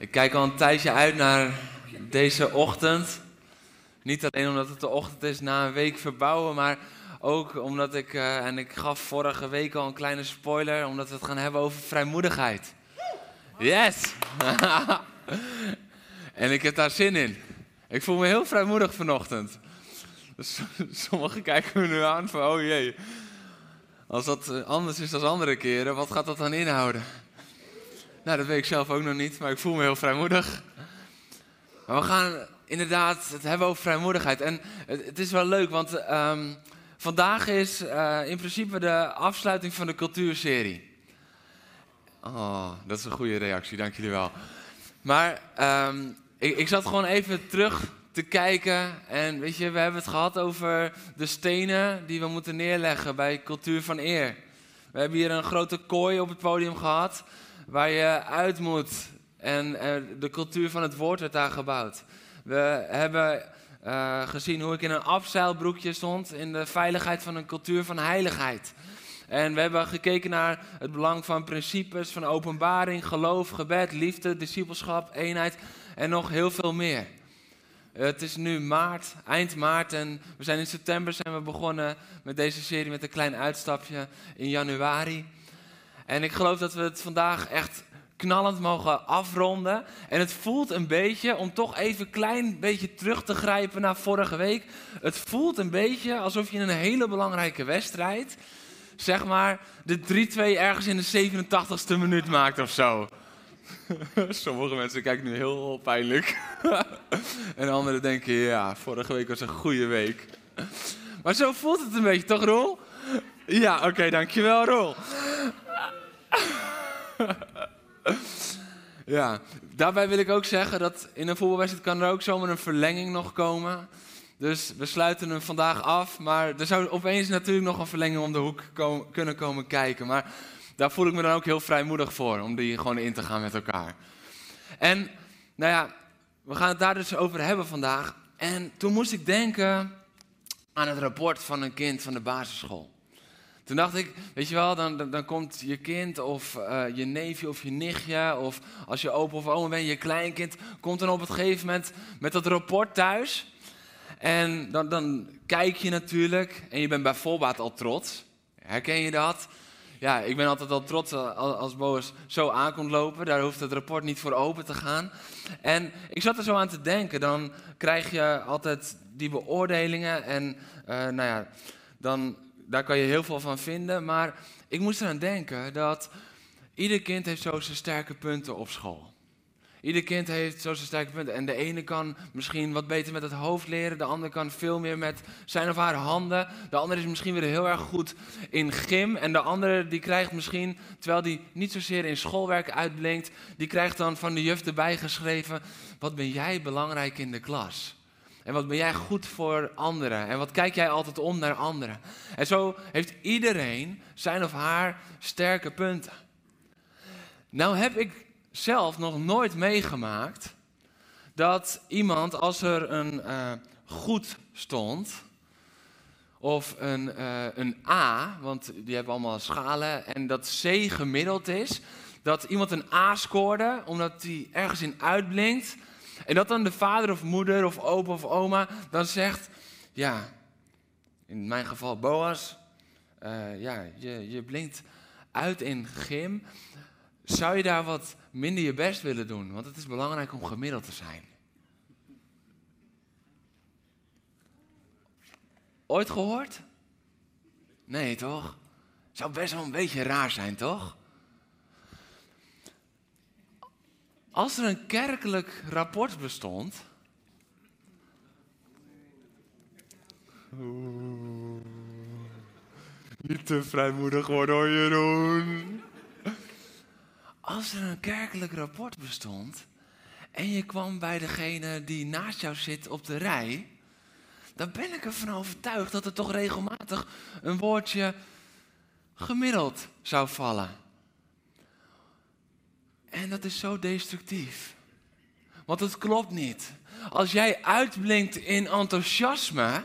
Ik kijk al een tijdje uit naar deze ochtend. Niet alleen omdat het de ochtend is na een week verbouwen, maar ook omdat ik, eh, en ik gaf vorige week al een kleine spoiler, omdat we het gaan hebben over vrijmoedigheid. Yes! en ik heb daar zin in. Ik voel me heel vrijmoedig vanochtend. Dus sommigen kijken me nu aan van, oh jee. Als dat anders is dan andere keren, wat gaat dat dan inhouden? Nou, dat weet ik zelf ook nog niet, maar ik voel me heel vrijmoedig. Maar we gaan inderdaad het hebben over vrijmoedigheid. En het, is wel leuk, want ehm, vandaag is eh, in principe de afsluiting van de cultuurserie. Oh, dat is een goede reactie, dank jullie wel. Maar ehm, ik, ik zat gewoon even terug te kijken. En weet je, we hebben het gehad over de stenen die we moeten neerleggen bij cultuur van eer. We hebben hier een grote kooi op het podium gehad waar je uit moet. En eh, de cultuur van het woord werd daar gebouwd. We hebben uh, gezien hoe ik in een afzeilbroekje stond in de veiligheid van een cultuur van heiligheid. En we hebben gekeken naar het belang van principes, van openbaring, geloof, gebed, liefde, discipelschap, eenheid en nog heel veel meer. Het is nu maart, eind maart en we zijn in september zijn we begonnen met deze serie met een klein uitstapje in januari. En ik geloof dat we het vandaag echt knallend mogen afronden. En het voelt een beetje, om toch even een klein beetje terug te grijpen naar vorige week. Het voelt een beetje alsof je in een hele belangrijke wedstrijd, zeg maar, de 3-2 ergens in de 87ste minuut maakt of zo. Sommige mensen kijken nu heel pijnlijk. en anderen denken, ja, vorige week was een goede week. Maar zo voelt het een beetje, toch Rol? Ja, oké, dankjewel Rol. ja, daarbij wil ik ook zeggen dat in een voetbalwedstrijd kan er ook zomaar een verlenging nog komen. Dus we sluiten hem vandaag af. Maar er zou opeens natuurlijk nog een verlenging om de hoek kunnen komen kijken. Maar daar voel ik me dan ook heel vrijmoedig voor, om die gewoon in te gaan met elkaar. En, nou ja, we gaan het daar dus over hebben vandaag. En toen moest ik denken aan het rapport van een kind van de basisschool. Toen dacht ik, weet je wel, dan, dan, komt je kind of uh, je neefje of je nichtje... of als je opa of oma bent, je kleinkind... komt dan op het gegeven moment met dat rapport thuis... En dan, dan kijk je natuurlijk en je bent bijvoorbeeld al trots. Herken je dat? ja, ik ben altijd al trots als Boas zo aankomt lopen. Daar hoeft het rapport niet voor open te gaan. En ik zat er zo aan te denken. Dan krijg je altijd die beoordelingen. En uh, nou ja, dan, daar kan je heel veel van vinden. Maar ik moest eraan denken dat ieder kind heeft zo zijn sterke punten op school. Ieder kind heeft zo zijn sterke punten. En de ene kan misschien wat beter met het hoofd leren. De ander kan veel meer met zijn of haar handen. De ander is misschien weer heel erg goed in gym. En de andere die krijgt misschien, terwijl die niet zozeer in schoolwerk uitblinkt. Die krijgt dan van de juf erbij geschreven. Wat ben jij belangrijk in de klas? En wat ben jij goed voor anderen? En wat kijk jij altijd om naar anderen? En zo heeft iedereen zijn of haar sterke punten. Nou heb ik zelf nog nooit meegemaakt dat iemand, als er een uh, goed stond, of een, uh, een A, want die hebben allemaal schalen, en dat C gemiddeld is, dat iemand een A scoorde, omdat die ergens in uitblinkt, en dat dan de vader of moeder of opa of oma dan zegt, ja, in mijn geval Boas, uh, ja, je, je blinkt uit in gym, zou je daar wat minder je best willen doen? Want het is belangrijk om gemiddeld te zijn. Ooit gehoord? Nee, toch? Zou best wel een beetje raar zijn, toch? Als er een kerkelijk rapport bestond. Oeh, niet te vrijmoedig worden hoor, Jeroen als er een kerkelijk rapport bestond, en je kwam bij degene die naast jou zit op de rij, dan ben ik ervan overtuigd dat er toch regelmatig een woordje gemiddeld zou vallen. En dat is zo destructief. Want het klopt niet. Als jij uitblinkt in enthousiasme,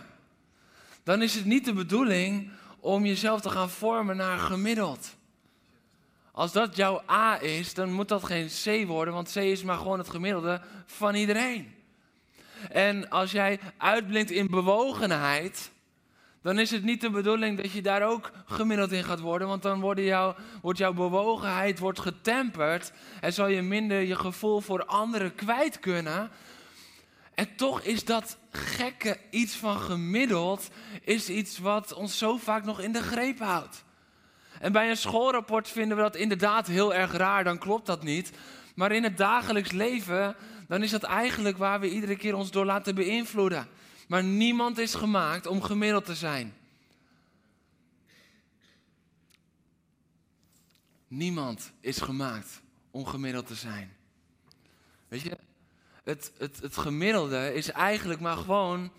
dan is het niet de bedoeling om jezelf te gaan vormen naar gemiddeld. Als dat jouw A is, dan moet dat geen C worden, want C is maar gewoon het gemiddelde van iedereen. En als jij uitblinkt in bewogenheid, dan is het niet de bedoeling dat je daar ook gemiddeld in gaat worden, want dan wordt, jouw, wordt jouw bewogenheid wordt getemperd en zal je minder je gevoel voor anderen kwijt kunnen. En toch is dat gekke iets van gemiddeld, is iets wat ons zo vaak nog in de greep houdt. En bij een schoolrapport vinden we dat inderdaad heel erg raar, dan klopt dat niet. Maar in het dagelijks leven, dan is dat eigenlijk waar we iedere keer ons door laten beïnvloeden. Maar niemand is gemaakt om gemiddeld te zijn. Niemand is gemaakt om gemiddeld te zijn. Weet je, het, het, het gemiddelde is eigenlijk maar gewoon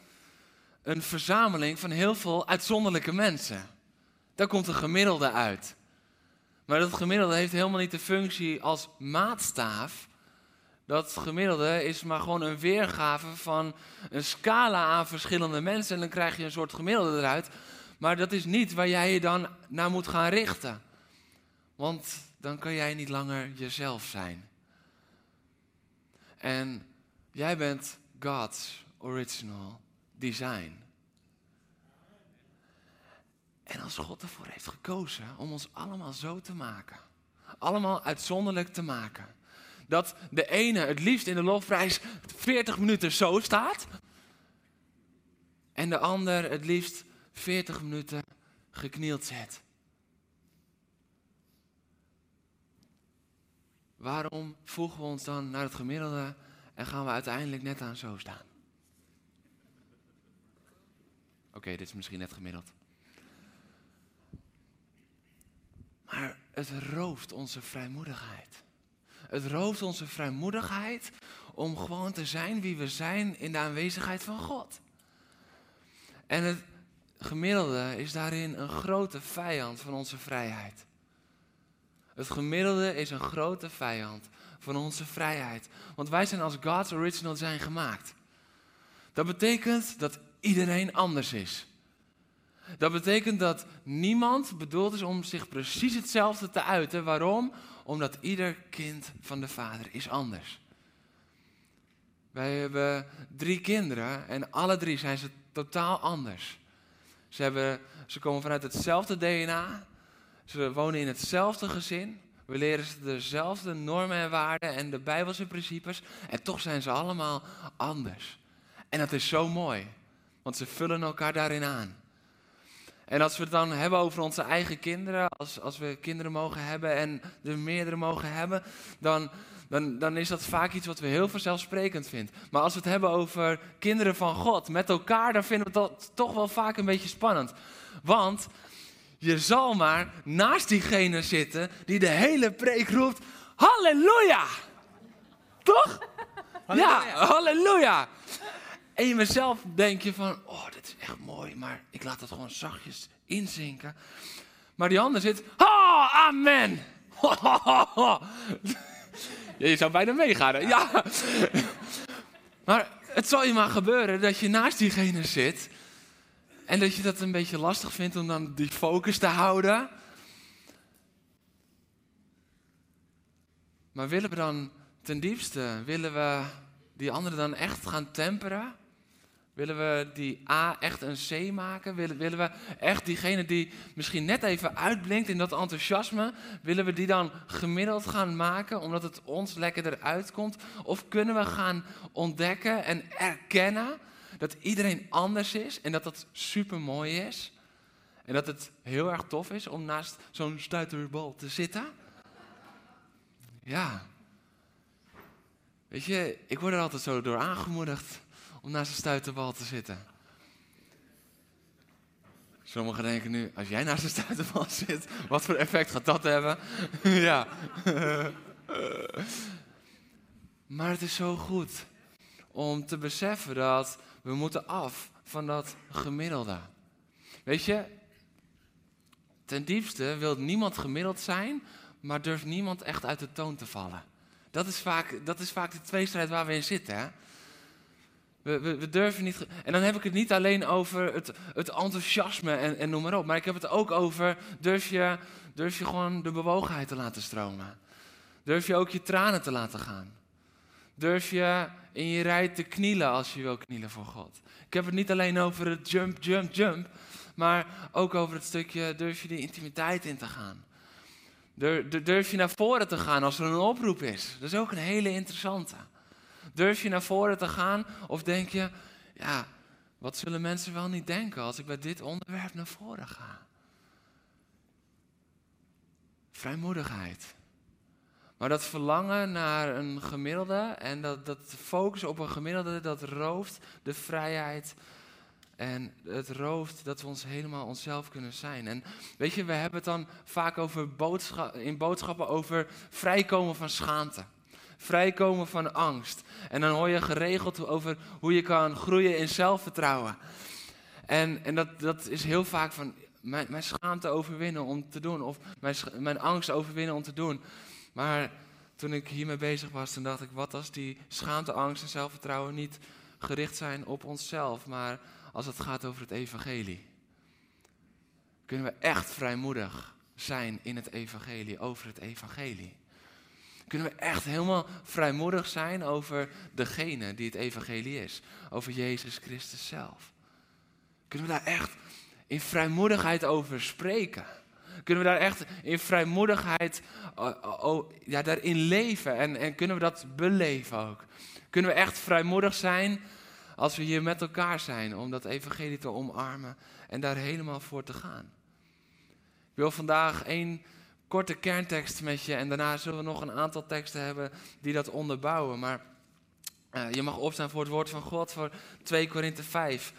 een verzameling van heel veel uitzonderlijke mensen. Daar komt een gemiddelde uit. Maar dat gemiddelde heeft helemaal niet de functie als maatstaaf. Dat gemiddelde is maar gewoon een weergave van een scala aan verschillende mensen. En dan krijg je een soort gemiddelde eruit. Maar dat is niet waar jij je dan naar moet gaan richten. Want dan kan jij niet langer jezelf zijn. En jij bent God's original design. En als God ervoor heeft gekozen om ons allemaal zo te maken, allemaal uitzonderlijk te maken, dat de ene het liefst in de lofprijs 40 minuten zo staat, en de ander het liefst 40 minuten geknield zet. Waarom voegen we ons dan naar het gemiddelde en gaan we uiteindelijk net aan zo staan? Oké, dit is misschien net gemiddeld. Maar het rooft onze vrijmoedigheid. Het rooft onze vrijmoedigheid om gewoon te zijn wie we zijn in de aanwezigheid van God. En het gemiddelde is daarin een grote vijand van onze vrijheid. Het gemiddelde is een grote vijand van onze vrijheid. Want wij zijn als God's original zijn gemaakt. Dat betekent dat iedereen anders is. Dat betekent dat niemand bedoeld is om zich precies hetzelfde te uiten. Waarom? Omdat ieder kind van de Vader is anders. Wij hebben drie kinderen en alle drie zijn ze totaal anders. Ze, hebben, ze komen vanuit hetzelfde DNA. Ze wonen in hetzelfde gezin. We leren ze dezelfde normen en waarden en de Bijbelse principes. En toch zijn ze allemaal anders. En dat is zo mooi, want ze vullen elkaar daarin aan. En als we het dan hebben over onze eigen kinderen, als, als we kinderen mogen hebben en er meerdere mogen hebben, dan, dan, dan is dat vaak iets wat we heel vanzelfsprekend vinden. Maar als we het hebben over kinderen van God met elkaar, dan vinden we dat toch wel vaak een beetje spannend. Want je zal maar naast diegene zitten die de hele preek roept: Halleluja! Toch? Halleluja. Ja, halleluja! En je mezelf denk je van, oh, dit is echt mooi, maar ik laat het gewoon zachtjes inzinken. Maar die ander zit, ha, amen. je zou bijna meegaan? Ja. Maar het zal je maar gebeuren dat je naast diegene zit en dat je dat een beetje lastig vindt om dan die focus te houden. Maar willen we dan ten diepste, willen we die andere dan echt gaan temperen? Willen we die A echt een C maken? Willen, willen we echt diegene die misschien net even uitblinkt in dat enthousiasme, willen we die dan gemiddeld gaan maken omdat het ons lekker eruit komt? Of kunnen we gaan ontdekken en erkennen dat iedereen anders is en dat dat super mooi is? En dat het heel erg tof is om naast zo'n stuiterbal te zitten? Ja. Weet je, ik word er altijd zo door aangemoedigd om naast een stuiterbal te zitten. Sommigen denken nu, als jij naast een stuiterbal zit, wat voor effect gaat dat hebben? ja. Maar het is zo goed om te beseffen dat we moeten af van dat gemiddelde. Weet je, ten diepste wil niemand gemiddeld zijn, maar durft niemand echt uit de toon te vallen. Dat is vaak, dat is vaak de tweestrijd waar we in zitten. Hè? We, we, durven niet. En dan heb ik het niet alleen over het, het enthousiasme en, en noem maar op. Maar ik heb het ook over. Durf je, durf je gewoon de bewogenheid te laten stromen? Durf je ook je tranen te laten gaan? Durf je in je rij te knielen als je wil knielen voor God? Ik heb het niet alleen over het jump, jump, jump. Maar ook over het stukje. Durf je de intimiteit in te gaan? Durf je naar voren te gaan als er een oproep is? Dat is ook een hele interessante. Durf je naar voren te gaan of denk je, ja, wat zullen mensen wel niet denken als ik bij dit onderwerp naar voren ga? Vrijmoedigheid. Maar dat verlangen naar een gemiddelde en dat, dat focus op een gemiddelde, dat rooft de vrijheid en het rooft dat we ons helemaal onszelf kunnen zijn. En weet je, we hebben het dan vaak over in boodschappen over vrijkomen van schaamte. Vrijkomen van angst. En dan hoor je geregeld over hoe je kan groeien in zelfvertrouwen. En, en dat, dat is heel vaak van mijn, mijn schaamte overwinnen om te doen. Of mijn, mijn angst overwinnen om te doen. Maar toen ik hiermee bezig was, toen dacht ik, wat als die schaamte, angst en zelfvertrouwen niet gericht zijn op onszelf, maar als het gaat over het evangelie. Kunnen we echt vrijmoedig zijn in het evangelie, over het evangelie. Kunnen we echt helemaal vrijmoedig zijn over degene die het evangelie is. Over Jezus Christus zelf. Kunnen we daar echt in vrijmoedigheid over spreken? Kunnen we daar echt in vrijmoedigheid uh, ja, daarin leven en, en kunnen we dat beleven ook? Kunnen we echt vrijmoedig zijn als we hier met elkaar zijn om dat evangelie te omarmen en daar helemaal voor te gaan? Ik wil vandaag één korte kerntekst met je en daarna zullen we nog een aantal teksten hebben die dat onderbouwen. Maar uh, je mag opstaan voor het woord van God, voor 2 Korinthe 5.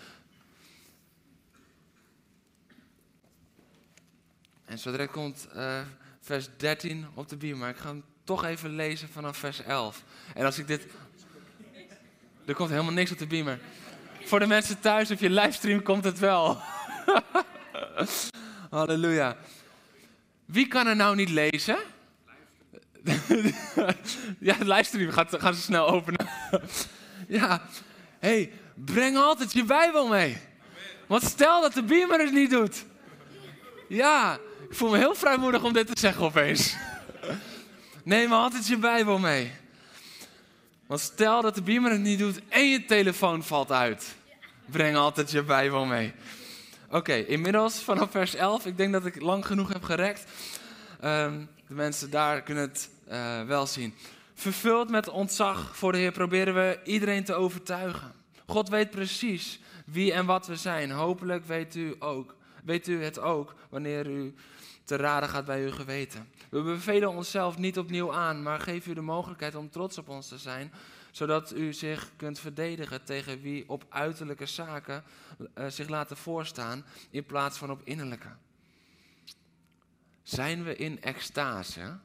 En zo direct komt uh, vers 13 op de bier, maar ik ga hem toch even lezen vanaf vers 11. En als ik dit. Er komt helemaal niks op de beamer. Voor de mensen thuis op je livestream komt het wel. Halleluja. Wie kan er nou niet lezen? ja, de livestream gaat, gaan snel openen. ja, hey, breng altijd je Bijbel mee. Want stel dat de beamer het niet doet. Ja, ik voel me heel vrijmoedig om dit te zeggen opeens. Neem altijd je Bijbel mee. Want stel dat de beamer het niet doet en je telefoon valt uit. Breng altijd je Bijbel mee. Oké, inmiddels vanaf vers 11. Ik denk dat ik lang genoeg heb gerekt. Um, de mensen daar kunnen het uh, wel zien. Vervuld met ontzag voor de Heer proberen we iedereen te overtuigen. God weet precies wie en wat we zijn. Hopelijk weet u, ook, weet u het ook wanneer u te raden gaat bij uw geweten. We bevelen onszelf niet opnieuw aan, maar geven u de mogelijkheid om trots op ons te zijn, zodat u zich kunt verdedigen tegen wie op uiterlijke zaken uh, zich laten voorstaan in plaats van op innerlijke. Zijn we in extase?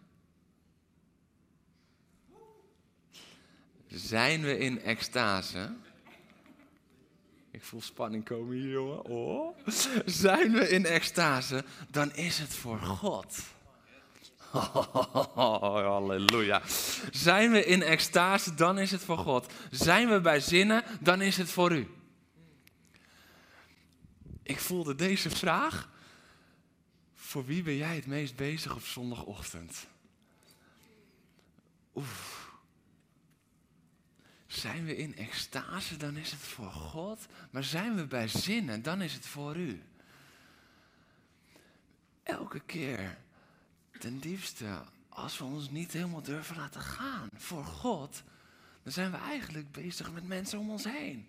Zijn we in extase? Ik voel spanning komen hier, jongen. Oh. Zijn we in extase, dan is het voor God. halleluja. Zijn we in extase, dan is het voor God. Zijn we bij zinnen, dan is het voor u. Ik voelde deze vraag. Voor wie ben jij het meest bezig op zondagochtend? Oef. Zijn we in extase, dan is het voor God. Maar zijn we bij zinnen, dan is het voor u. Elke keer, ten diepste, als we ons niet helemaal durven laten gaan voor God, dan zijn we eigenlijk bezig met mensen om ons heen.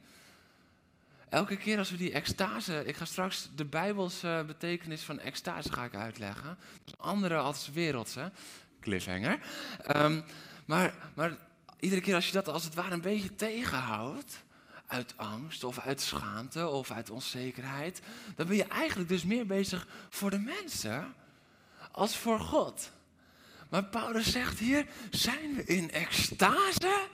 Elke keer als we die extase, ik ga straks de Bijbelse betekenis van extase ga ik uitleggen. andere als wereldse, cliffhanger. Um, maar, maar iedere keer als je dat als het ware een beetje tegenhoudt, uit angst of uit schaamte of uit onzekerheid, dan ben je eigenlijk dus meer bezig voor de mensen als voor God. Maar Paulus zegt hier, zijn we in extase,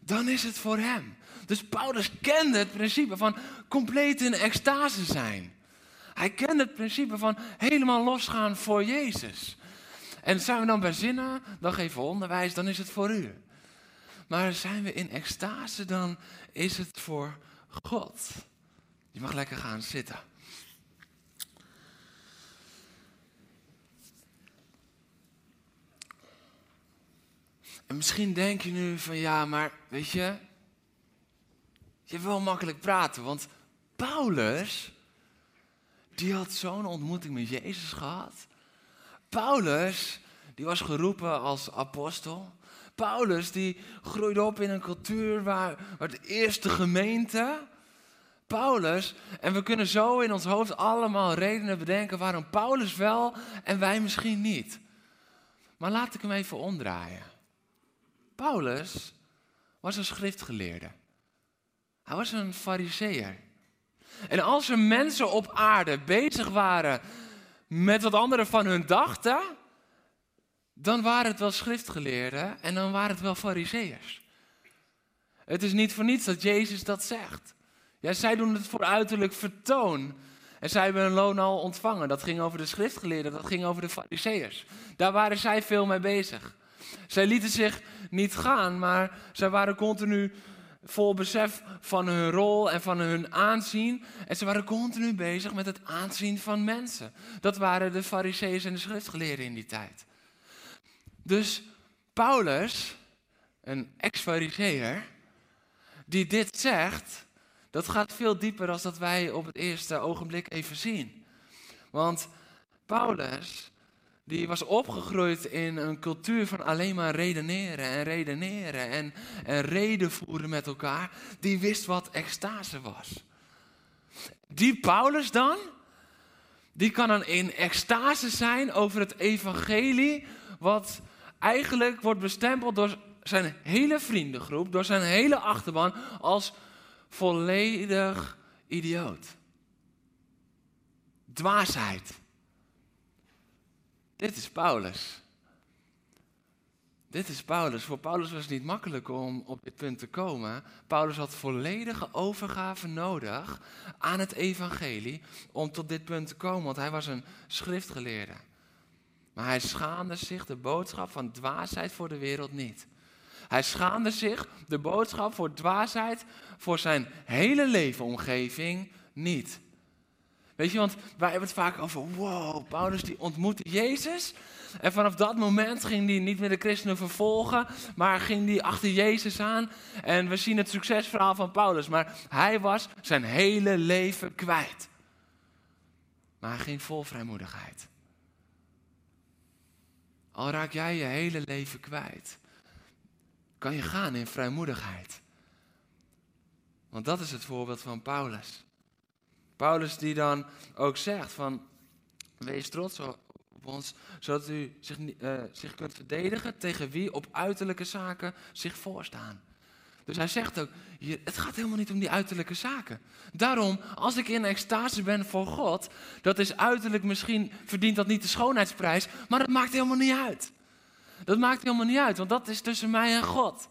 dan is het voor hem. Dus Paulus kende het principe van compleet in extase zijn. Hij kende het principe van helemaal losgaan voor Jezus. En zijn we dan bij zinnen, dan geven we onderwijs, dan is het voor u. Maar zijn we in extase, dan is het voor God. Je mag lekker gaan zitten. En misschien denk je nu van ja, maar weet je, je wel makkelijk praten, want Paulus, die had zo'n ontmoeting met Jezus gehad. Paulus, die was geroepen als apostel. Paulus, die groeide op in een cultuur waar, waar de eerste gemeente. Paulus, en we kunnen zo in ons hoofd allemaal redenen bedenken waarom Paulus wel en wij misschien niet. Maar laat ik hem even omdraaien. Paulus was een schriftgeleerde. Hij was een fariseer. En als er mensen op aarde bezig waren met wat anderen van hun dachten, dan waren het wel schriftgeleerden en dan waren het wel fariseërs. Het is niet voor niets dat Jezus dat zegt. Ja, zij doen het voor uiterlijk vertoon. En zij hebben hun loon al ontvangen. Dat ging over de schriftgeleerden, dat ging over de fariseërs. Daar waren zij veel mee bezig. Zij lieten zich niet gaan, maar zij waren continu vol besef van hun rol en van hun aanzien. En ze waren continu bezig met het aanzien van mensen. Dat waren de fariseeën en de schriftgeleerden in die tijd. Dus Paulus, een ex-fariseer, die dit zegt, dat gaat veel dieper dan dat wij op het eerste ogenblik even zien. Want Paulus, die was opgegroeid in een cultuur van alleen maar redeneren en redeneren en, en reden voeren met elkaar. Die wist wat extase was. Die Paulus dan, die kan dan in extase zijn over het evangelie, wat eigenlijk wordt bestempeld door zijn hele vriendengroep, door zijn hele achterban, als volledig idioot. Dwaasheid. Dit is Paulus. Dit is Paulus. Voor Paulus was het niet makkelijk om op dit punt te komen. Paulus had volledige overgave nodig aan het evangelie om tot dit punt te komen, want hij was een schriftgeleerde. Maar hij schaamde zich de boodschap van dwaasheid voor de wereld niet. Hij schaamde zich de boodschap voor dwaasheid voor zijn hele leefomgeving niet. Weet je, want wij hebben het vaak over, wow, Paulus die ontmoette Jezus. En vanaf dat moment ging hij niet meer de christenen vervolgen, maar ging hij achter Jezus aan. En we zien het succesverhaal van Paulus, maar hij was zijn hele leven kwijt. Maar hij ging vol vrijmoedigheid. Al raak jij je hele leven kwijt, kan je gaan in vrijmoedigheid. Want dat is het voorbeeld van Paulus. Paulus die dan ook zegt van, wees trots op ons, zodat u zich, uh, zich kunt verdedigen tegen wie op uiterlijke zaken zich voorstaan. Dus hij zegt ook, het gaat helemaal niet om die uiterlijke zaken. Daarom, als ik in extase ben voor God, dat is uiterlijk misschien, verdient dat niet de schoonheidsprijs, maar dat maakt helemaal niet uit. Dat maakt helemaal niet uit, want dat is tussen mij en God.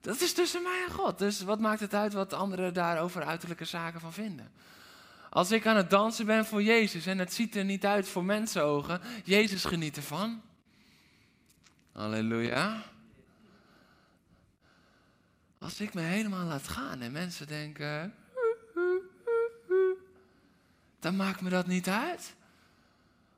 Dat is tussen mij en God. Dus wat maakt het uit wat anderen daar over uiterlijke zaken van vinden? Als ik aan het dansen ben voor Jezus en het ziet er niet uit voor mensenogen, Jezus geniet ervan. Halleluja. Als ik me helemaal laat gaan en mensen denken, dan maakt me dat niet uit.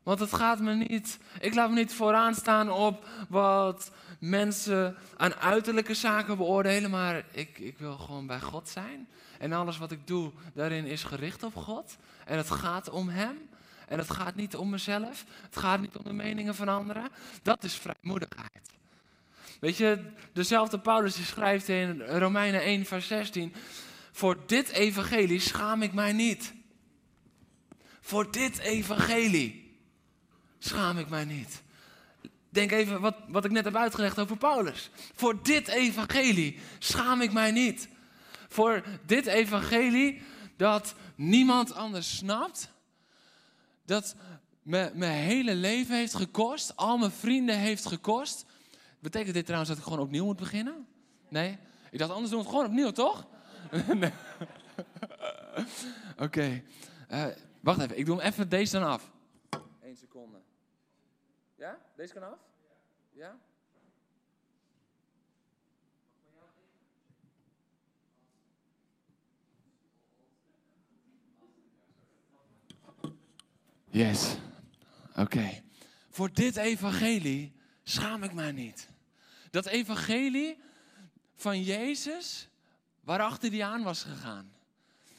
Want het gaat me niet, ik laat me niet vooraan staan op wat mensen aan uiterlijke zaken beoordelen, maar ik, ik wil gewoon bij God zijn. En alles wat ik doe, daarin is gericht op God. En het gaat om Hem. En het gaat niet om mezelf. Het gaat niet om de meningen van anderen. Dat is vrijmoedigheid. Weet je, dezelfde Paulus die schrijft in Romeinen 1, vers 16. Voor dit evangelie schaam ik mij niet. Voor dit evangelie schaam ik mij niet. Denk even wat, wat ik net heb uitgelegd over Paulus. Voor dit evangelie schaam ik mij niet. Voor dit evangelie dat niemand anders snapt. Dat mijn hele leven heeft gekost. Al mijn vrienden heeft gekost. Betekent dit trouwens dat ik gewoon opnieuw moet beginnen? Nee? Ik dacht, anders doen het gewoon opnieuw, toch? nee. Oké. Eh, wacht even, ik doe hem even deze dan af. Eén seconde. Ja? Deze kan af? Ja? Yes. Oké. Voor dit evangelie schaam ik mij niet. Dat evangelie van Jezus, waarachter hij aan was gegaan.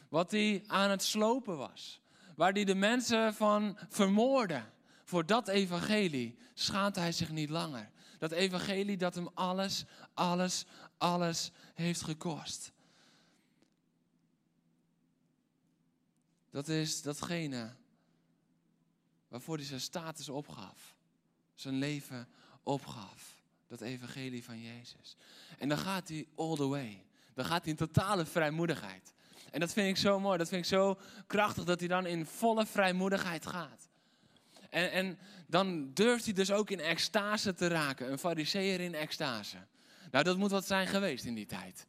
Wat hij aan het slopen was. Waar hij de mensen van vermoordde. Voor dat evangelie schaamt hij zich niet langer. Dat evangelie dat hem alles, alles, alles heeft gekost. Dat is datgene waarvoor hij zijn status opgaf. Zijn leven opgaf. Dat evangelie van Jezus. En dan gaat hij all the way. Dan gaat hij in totale vrijmoedigheid. En dat vind ik zo mooi. Dat vind ik zo krachtig dat hij dan in volle vrijmoedigheid gaat. En, en dan durft hij dus ook in extase te raken. Een fariseer in extase. Nou, dat moet wat zijn geweest in die tijd.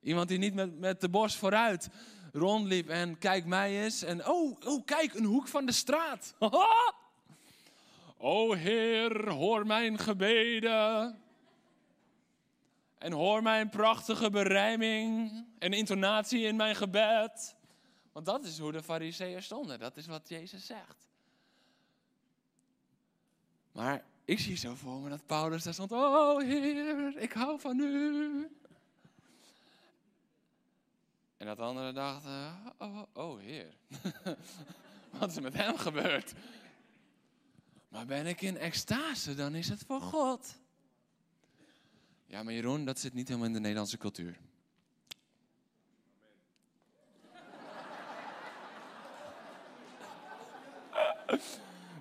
Iemand die niet met, met de borst vooruit rondliep en kijk mij eens. En oh, oh, kijk, een hoek van de straat. o Heer, hoor mijn gebeden. En hoor mijn prachtige berijming en intonatie in mijn gebed. Want dat is hoe de fariseeën stonden. Dat is wat Jezus zegt. Maar ik zie zo voor me dat Paulus daar stond. Oh Heer, ik hou van u. En dat andere dachten, oh, oh Heer, wat is er met hem gebeurd? Maar ben ik in extase, dan is het voor God. Ja, maar Jeroen, dat zit niet helemaal in de Nederlandse cultuur.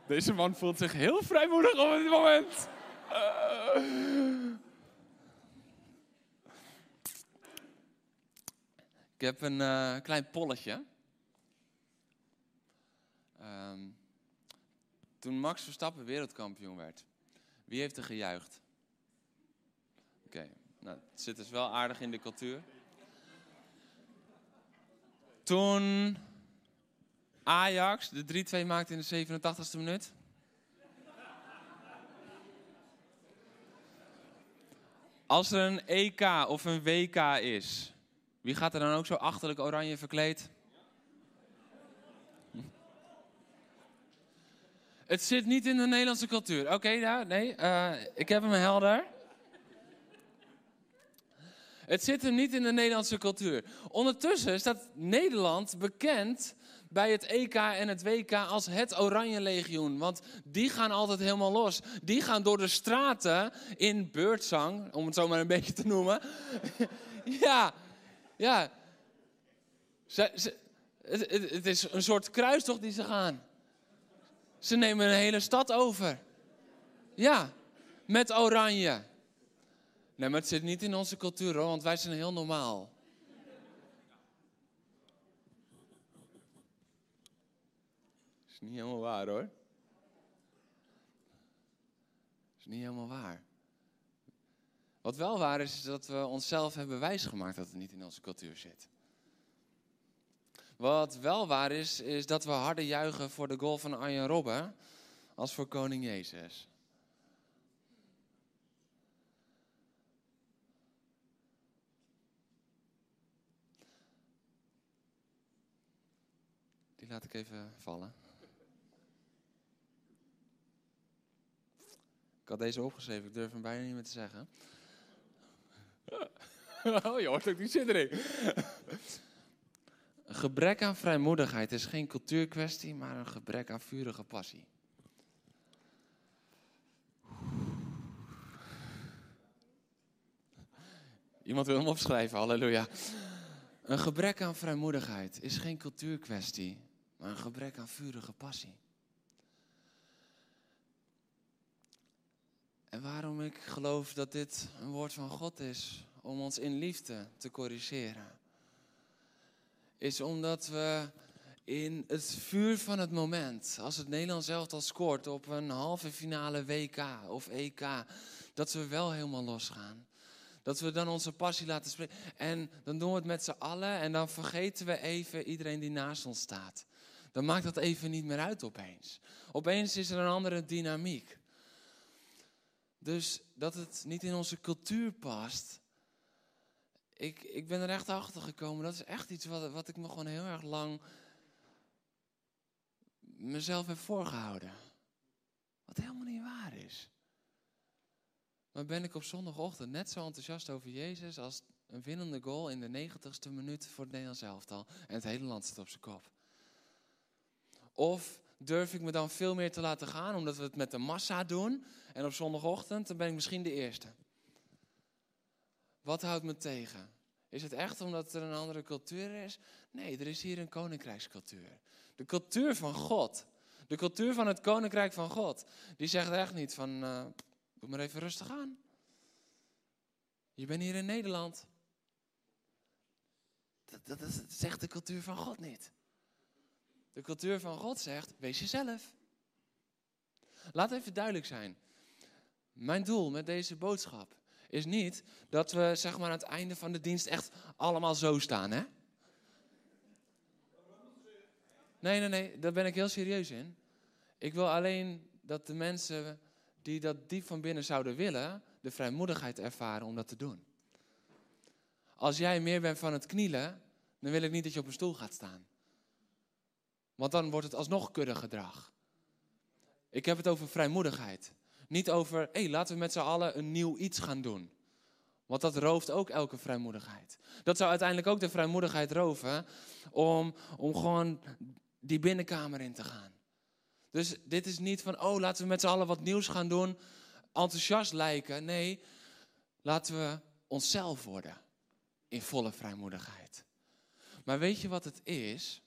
Deze man voelt zich heel vrijmoedig op dit moment. Ik heb een uh, klein polletje. Um, toen Max Verstappen wereldkampioen werd, wie heeft er gejuicht? Oké, nou, het zit dus wel aardig in de cultuur. Toen Ajax de 3-2 maakte in de 87e minuut. Als er een EK of een WK is, wie gaat er dan ook zo achterlijk oranje verkleed? Het zit niet in de Nederlandse cultuur. Oké, ja, nee, uh, ik heb hem helder. Het zit hem niet in de Nederlandse cultuur. Ondertussen staat Nederland bekend bij het EK en het WK als het Oranje Legioen. Want die gaan altijd helemaal los. Die gaan door de straten in beurtzang, om het zo maar een beetje te noemen. ja, ja. Ze, ze, het, is een soort kruistocht die ze gaan. Ze nemen een hele stad over. Ja, met oranje. Nee, maar het zit niet in onze cultuur hoor, want wij zijn heel normaal. Is niet helemaal waar hoor. is niet helemaal waar. Wat wel waar is, is dat we onszelf hebben wijsgemaakt dat het niet in onze cultuur zit. Wat wel waar is, is dat we harder juichen voor de goal van Arjen Robben als voor koning Jezus. Die laat ik even vallen. Ik had deze opgeschreven, ik durf hem bijna niet meer te zeggen. Oh, je hoort ook die zin erin. Een gebrek aan vrijmoedigheid is geen cultuurkwestie, maar een gebrek aan vurige passie. Iemand wil hem opschrijven, halleluja. Een gebrek aan vrijmoedigheid is geen cultuurkwestie, maar een gebrek aan vurige passie. En waarom ik geloof dat dit een woord van God is om ons in liefde te corrigeren, is omdat we in het vuur van het moment, als het Nederlands zelf al scoort op een halve finale WK of EK, dat we wel helemaal losgaan. Dat we dan onze passie laten spreken. En dan doen we het met z'n allen en dan vergeten we even iedereen die naast ons staat. Dan maakt dat even niet meer uit opeens. Opeens is er een andere dynamiek. Dus dat het niet in onze cultuur past. Ik, ik ben er echt achter gekomen. Dat is echt iets wat, wat ik me gewoon heel erg lang mezelf heb voorgehouden. Wat helemaal niet waar is. Maar ben ik op zondagochtend net zo enthousiast over Jezus als een winnende goal in de negentigste minuut voor het Nederlands elftal. En het hele land zit op zijn kop. Of durf ik me dan veel meer te laten gaan omdat we het met de massa doen. En op zondagochtend dan ben ik misschien de eerste. Wat houdt me tegen? Is het echt omdat er een andere cultuur is? Nee, er is hier een koninkrijkscultuur. De cultuur van God. De cultuur van het koninkrijk van God. Die zegt echt niet van, doe maar even rustig aan. Je bent hier in Nederland. Dat, dat zegt de cultuur van God niet. De cultuur van God zegt, wees jezelf. Laat even duidelijk zijn. Mijn doel met deze boodschap is niet dat we zeg maar, aan het einde van de dienst echt allemaal zo staan. Hè? Nee, nee, nee, daar ben ik heel serieus in. Ik wil alleen dat de mensen die dat diep van binnen zouden willen, de vrijmoedigheid ervaren om dat te doen. Als jij meer bent van het knielen, dan wil ik niet dat je op een stoel gaat staan. Want dan wordt het alsnog gedrag. Ik heb het over vrijmoedigheid. Niet over, hé, hey, laten we met z'n allen een nieuw iets gaan doen. Want dat rooft ook elke vrijmoedigheid. Dat zou uiteindelijk ook de vrijmoedigheid roven om, om gewoon die binnenkamer in te gaan. Dus dit is niet van, oh, laten we met z'n allen wat nieuws gaan doen, enthousiast lijken. Nee, laten we onszelf worden in volle vrijmoedigheid. Maar weet je wat het is?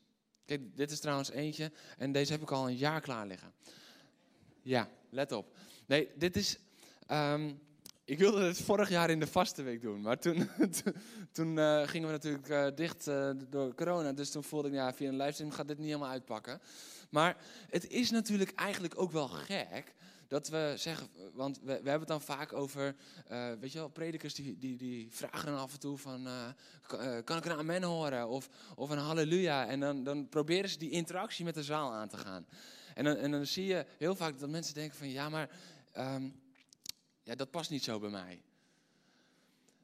Dit is trouwens eentje en deze heb ik al een jaar klaar liggen. Ja, let op. Nee, dit is. Um, ik wilde het vorig jaar in de vaste week doen, maar toen, toen uh, gingen we natuurlijk uh, dicht uh, door corona. Dus toen voelde ik, ja, via een livestream gaat dit niet helemaal uitpakken. Maar het is natuurlijk eigenlijk ook wel gek dat we zeggen, want we, we hebben het dan vaak over, weet je wel, predikers die, die, die vragen dan af en toe van, kan ik een amen horen of, of een halleluja? En dan, dan proberen ze die interactie met de zaal aan te gaan. En dan, en dan zie je heel vaak dat mensen denken van, ja, maar um, ja, dat past niet zo bij mij.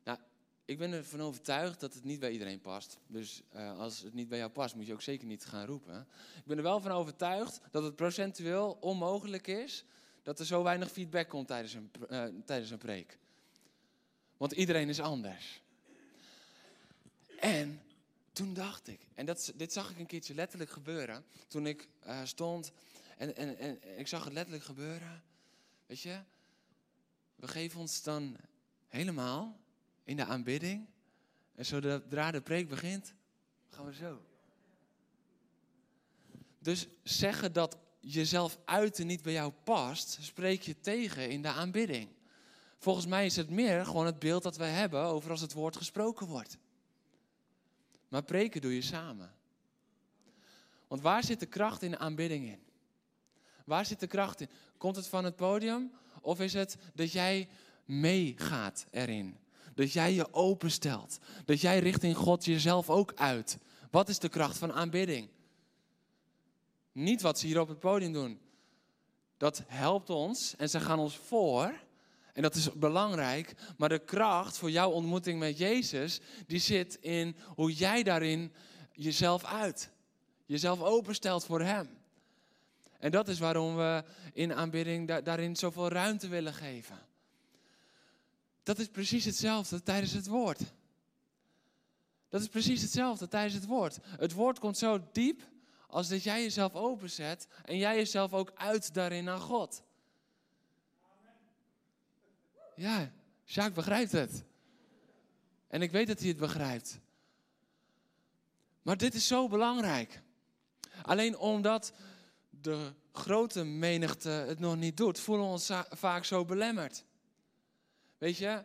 Nou, ik ben ervan overtuigd dat het niet bij iedereen past. Dus als het niet bij jou past, moet je ook zeker niet gaan roepen. Ik ben er wel van overtuigd dat het procentueel onmogelijk is dat er zo weinig feedback komt tijdens een, uh, tijdens een preek. Want iedereen is anders. En toen dacht ik, en dat, dit zag ik een keertje letterlijk gebeuren, toen ik uh, stond en, en, en ik zag het letterlijk gebeuren. Weet je, we geven ons dan helemaal in de aanbidding. En zodra de preek begint, gaan we zo. Dus zeggen dat jezelf uiten niet bij jou past, spreek je tegen in de aanbidding. Volgens mij is het meer gewoon het beeld dat we hebben over als het woord gesproken wordt. Maar preken doe je samen. Want waar zit de kracht in de aanbidding in? Waar zit de kracht in? Komt het van het podium of is het dat jij meegaat erin? Dat jij je openstelt. Dat jij richting God jezelf ook uit. Wat is de kracht van aanbidding? Niet wat ze hier op het podium doen. Dat helpt ons en ze gaan ons voor. En dat is belangrijk. Maar de kracht voor jouw ontmoeting met Jezus, die zit in hoe jij daarin jezelf uit. Jezelf openstelt voor Hem. En dat is waarom we in aanbidding daarin zoveel ruimte willen geven. Dat is precies hetzelfde tijdens het woord. Dat is precies hetzelfde tijdens het woord. Het woord komt zo diep als dat jij jezelf openzet en jij jezelf ook uit daarin naar God. Ja, Jacques begrijpt het. En ik weet dat hij het begrijpt. Maar dit is zo belangrijk. Alleen omdat de grote menigte het nog niet doet, voelen we ons vaak zo belemmerd. Weet je,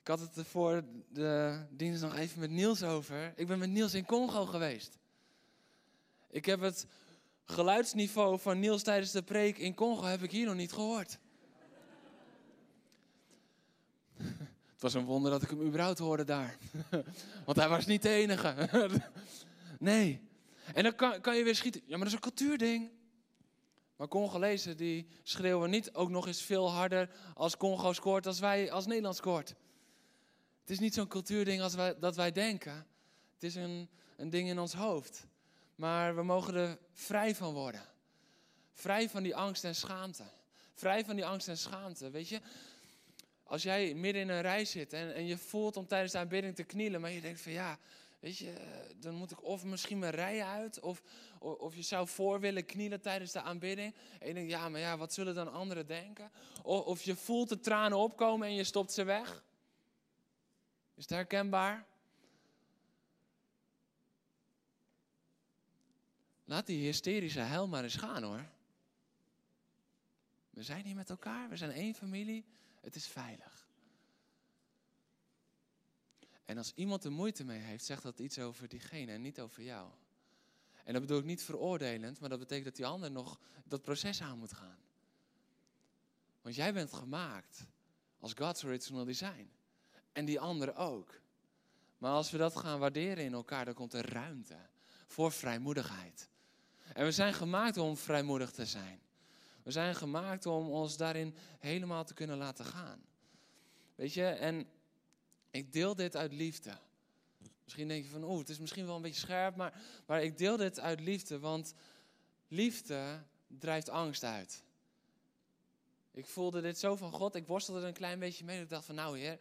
ik had het voor de dienst nog even met Niels over. Ik ben met Niels in Congo geweest. Ik heb het geluidsniveau van Niels tijdens de preek in Congo heb ik hier nog niet gehoord. Het was een wonder dat ik hem überhaupt hoorde daar. Want hij was niet de enige. nee. En dan kan, kan je weer schieten. Ja, maar dat is een cultuurding. Maar Congolezen die schreeuwen niet ook nog eens veel harder als Congo scoort als wij als Nederland scoort. Het is niet zo'n cultuurding als wij, dat wij denken. Het is een, een ding in ons hoofd. Maar we mogen er vrij van worden. Vrij van die angst en schaamte. Vrij van die angst en schaamte. Weet je, als jij midden in een rij zit en, en je voelt om tijdens de aanbidding te knielen, maar je denkt van ja, weet je, dan moet ik of misschien mijn rij uit, of, of, je zou voor willen knielen tijdens de aanbidding. En je denkt, ja, maar ja, wat zullen dan anderen denken? Of, of je voelt de tranen opkomen en je stopt ze weg. Is het herkenbaar? Laat die hysterische hel maar eens gaan hoor. We zijn hier met elkaar, we zijn één familie. Het is veilig. En als iemand er moeite mee heeft, zegt dat iets over diegene en niet over jou. En dat bedoel ik niet veroordelend, maar dat betekent dat die ander nog dat proces aan moet gaan. Want jij bent gemaakt als God's original design. En die andere ook. Maar als we dat gaan waarderen in elkaar, dan komt er ruimte voor vrijmoedigheid. En we zijn gemaakt om vrijmoedig te zijn. We zijn gemaakt om ons daarin helemaal te kunnen laten gaan. Weet je, en ik deel dit uit liefde. Misschien denk je van, oeh, het is misschien wel een beetje scherp, maar, maar ik deel dit uit liefde, want liefde drijft angst uit. Ik voelde dit zo van God, ik worstelde er een klein beetje mee. Ik dacht van, nou heer,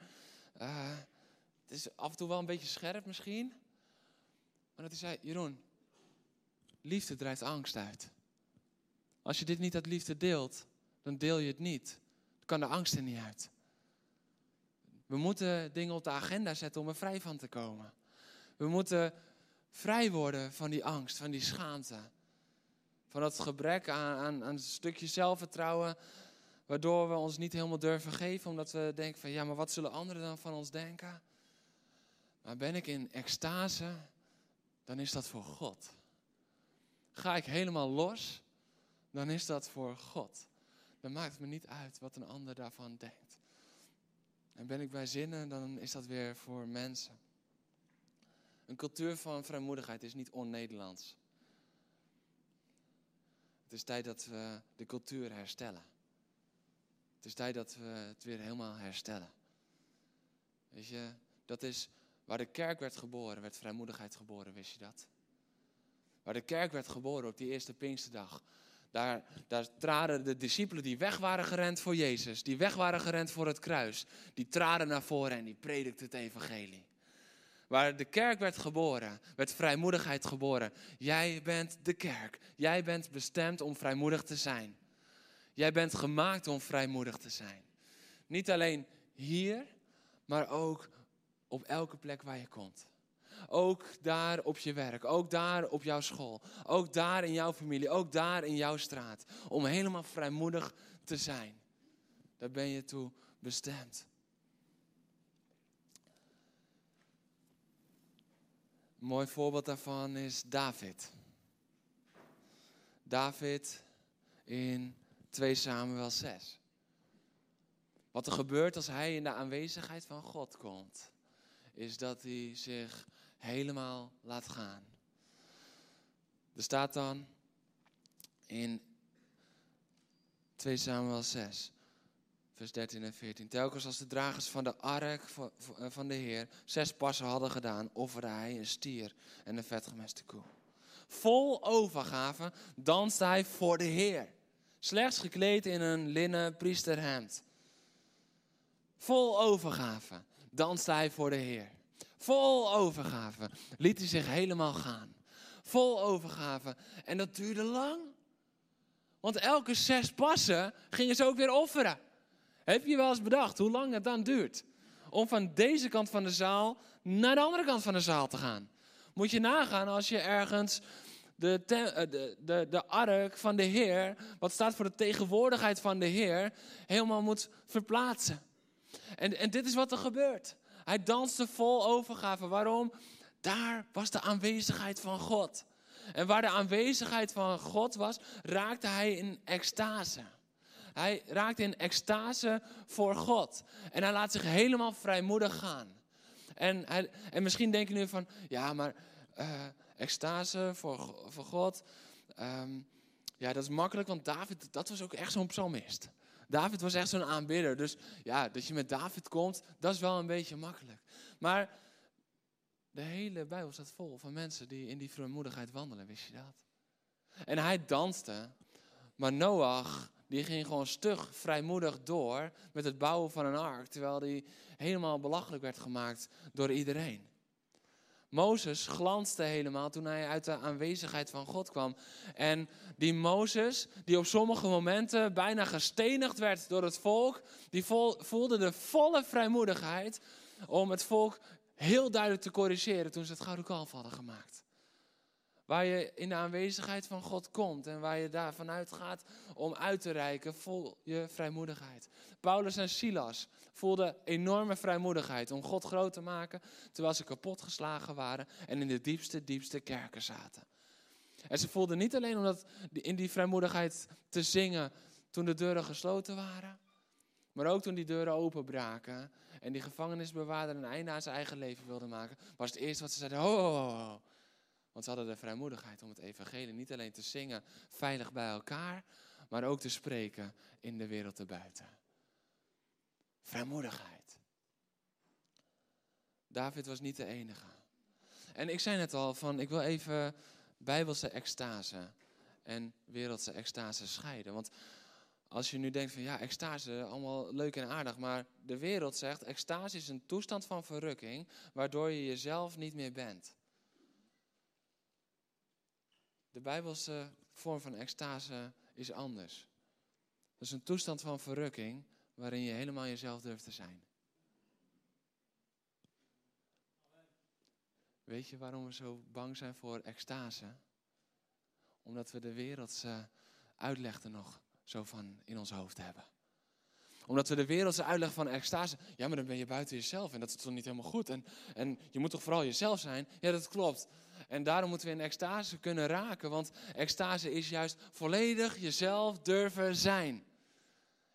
uh, het is af en toe wel een beetje scherp misschien. Maar dat hij zei, Jeroen, liefde drijft angst uit. Als je dit niet uit liefde deelt, dan deel je het niet. Dan kan de angst er niet uit. We moeten dingen op de agenda zetten om er vrij van te komen. We moeten vrij worden van die angst, van die schaamte. Van dat gebrek aan, aan, aan een stukje zelfvertrouwen, waardoor we ons niet helemaal durven geven, omdat we denken van ja, maar wat zullen anderen dan van ons denken? Maar ben ik in extase, dan is dat voor God. Ga ik helemaal los, dan is dat voor God. Dan maakt het me niet uit wat een ander daarvan denkt. En ben ik bij zinnen, dan is dat weer voor mensen. Een cultuur van vrijmoedigheid is niet on-Nederlands. Het is tijd dat we de cultuur herstellen. Het is tijd dat we het weer helemaal herstellen. Weet je, dat is waar de kerk werd geboren, werd vrijmoedigheid geboren, wist je dat? Waar de kerk werd geboren op die eerste Pinksterdag, daar, daar traden de discipelen die weg waren gerend voor Jezus, die weg waren gerend voor het kruis, die traden naar voren en die predikten het evangelie. Waar de kerk werd geboren, werd vrijmoedigheid geboren. Jij bent de kerk. Jij bent bestemd om vrijmoedig te zijn. Jij bent gemaakt om vrijmoedig te zijn. Niet alleen hier, maar ook op elke plek waar je komt. Ook daar op je werk, ook daar op jouw school, ook daar in jouw familie, ook daar in jouw straat. Om helemaal vrijmoedig te zijn. Daar ben je toe bestemd. Een mooi voorbeeld daarvan is David. David in 2 Samuel 6. Wat er gebeurt als hij in de aanwezigheid van God komt, is dat hij zich helemaal laat gaan. Er staat dan in 2 Samuel 6, vers 13 en 14. Telkens als de dragers van de ark van de Heer zes passen hadden gedaan, offerde hij een stier en een vetgemeste koe. Vol overgave danste hij voor de Heer. Slechts gekleed in een linnen priesterhemd. Vol overgave danste hij voor de Heer. Vol overgave liet hij zich helemaal gaan. Vol overgave. En dat duurde lang. Want elke zes passen gingen ze ook weer offeren. Heb je wel eens bedacht hoe lang het dan duurt? Om van deze kant van de zaal naar de andere kant van de zaal te gaan. Moet je nagaan als je ergens de, eh, de, de, de ark van de Heer, wat staat voor de tegenwoordigheid van de Heer, helemaal moet verplaatsen. En, en dit is wat er gebeurt. Hij danste vol overgave. Waarom? Daar was de aanwezigheid van God. En waar de aanwezigheid van God was, raakte hij in extase. hij raakt in extase voor God. En hij laat zich helemaal vrijmoedig gaan. En, hij, en misschien denk je nu van, ja, maar uh, extase voor, voor God, ehm, ja, dat is makkelijk, want David, dat was ook echt zo'n psalmist. David was echt zo'n aanbidder. Dus ja, dat je met David komt, dat is wel een beetje makkelijk. Maar de hele Bijbel staat vol van mensen die in die vrijmoedigheid wandelen, wist je dat? En hij danste, maar Noach, die ging gewoon stug vrijmoedig door met het bouwen van een ark, terwijl die helemaal belachelijk werd gemaakt door iedereen. Mozes glanste helemaal toen hij uit de aanwezigheid van God kwam. En die Mozes, die op sommige momenten bijna gestenigd werd door het volk, die voelde de volle vrijmoedigheid om het volk heel duidelijk te corrigeren toen ze het gouden kalf hadden gemaakt. Waar je in de aanwezigheid van God komt en waar je daarvan uitgaat om uit te reiken, vol je vrijmoedigheid. Paulus en Silas voelden enorme vrijmoedigheid om God groot te maken, terwijl ze kapotgeslagen waren en in de diepste, diepste kerken zaten. En ze voelden niet alleen om dat, in die vrijmoedigheid te zingen toen de deuren gesloten waren, maar ook toen die deuren openbraken en die gevangenisbewaarder een einde aan zijn eigen leven wilde maken, was het eerste wat ze zeiden, ho. Want ze hadden de vrijmoedigheid om het evangelie niet alleen te zingen veilig bij elkaar, maar ook te spreken in de wereld erbuiten. Vrijmoedigheid. David was niet de enige. En ik zei net al van, ik wil even bijbelse extase en wereldse extase scheiden. Want als je nu denkt van ja, extase, allemaal leuk en aardig, maar de wereld zegt, extase is een toestand van verrukking, waardoor je jezelf niet meer bent. De bijbelse vorm van extase is anders. Dat is een toestand van verrukking waarin je helemaal jezelf durft te zijn. Weet je waarom we zo bang zijn voor extase? Omdat we de wereldse uitleg er nog zo van in ons hoofd hebben. Omdat we de wereldse uitleg van extase, ja maar dan ben je buiten jezelf en dat is toch niet helemaal goed. En, en je moet toch vooral jezelf zijn? Ja dat klopt. En daarom moeten we in extase kunnen raken, want extase is juist volledig jezelf durven zijn.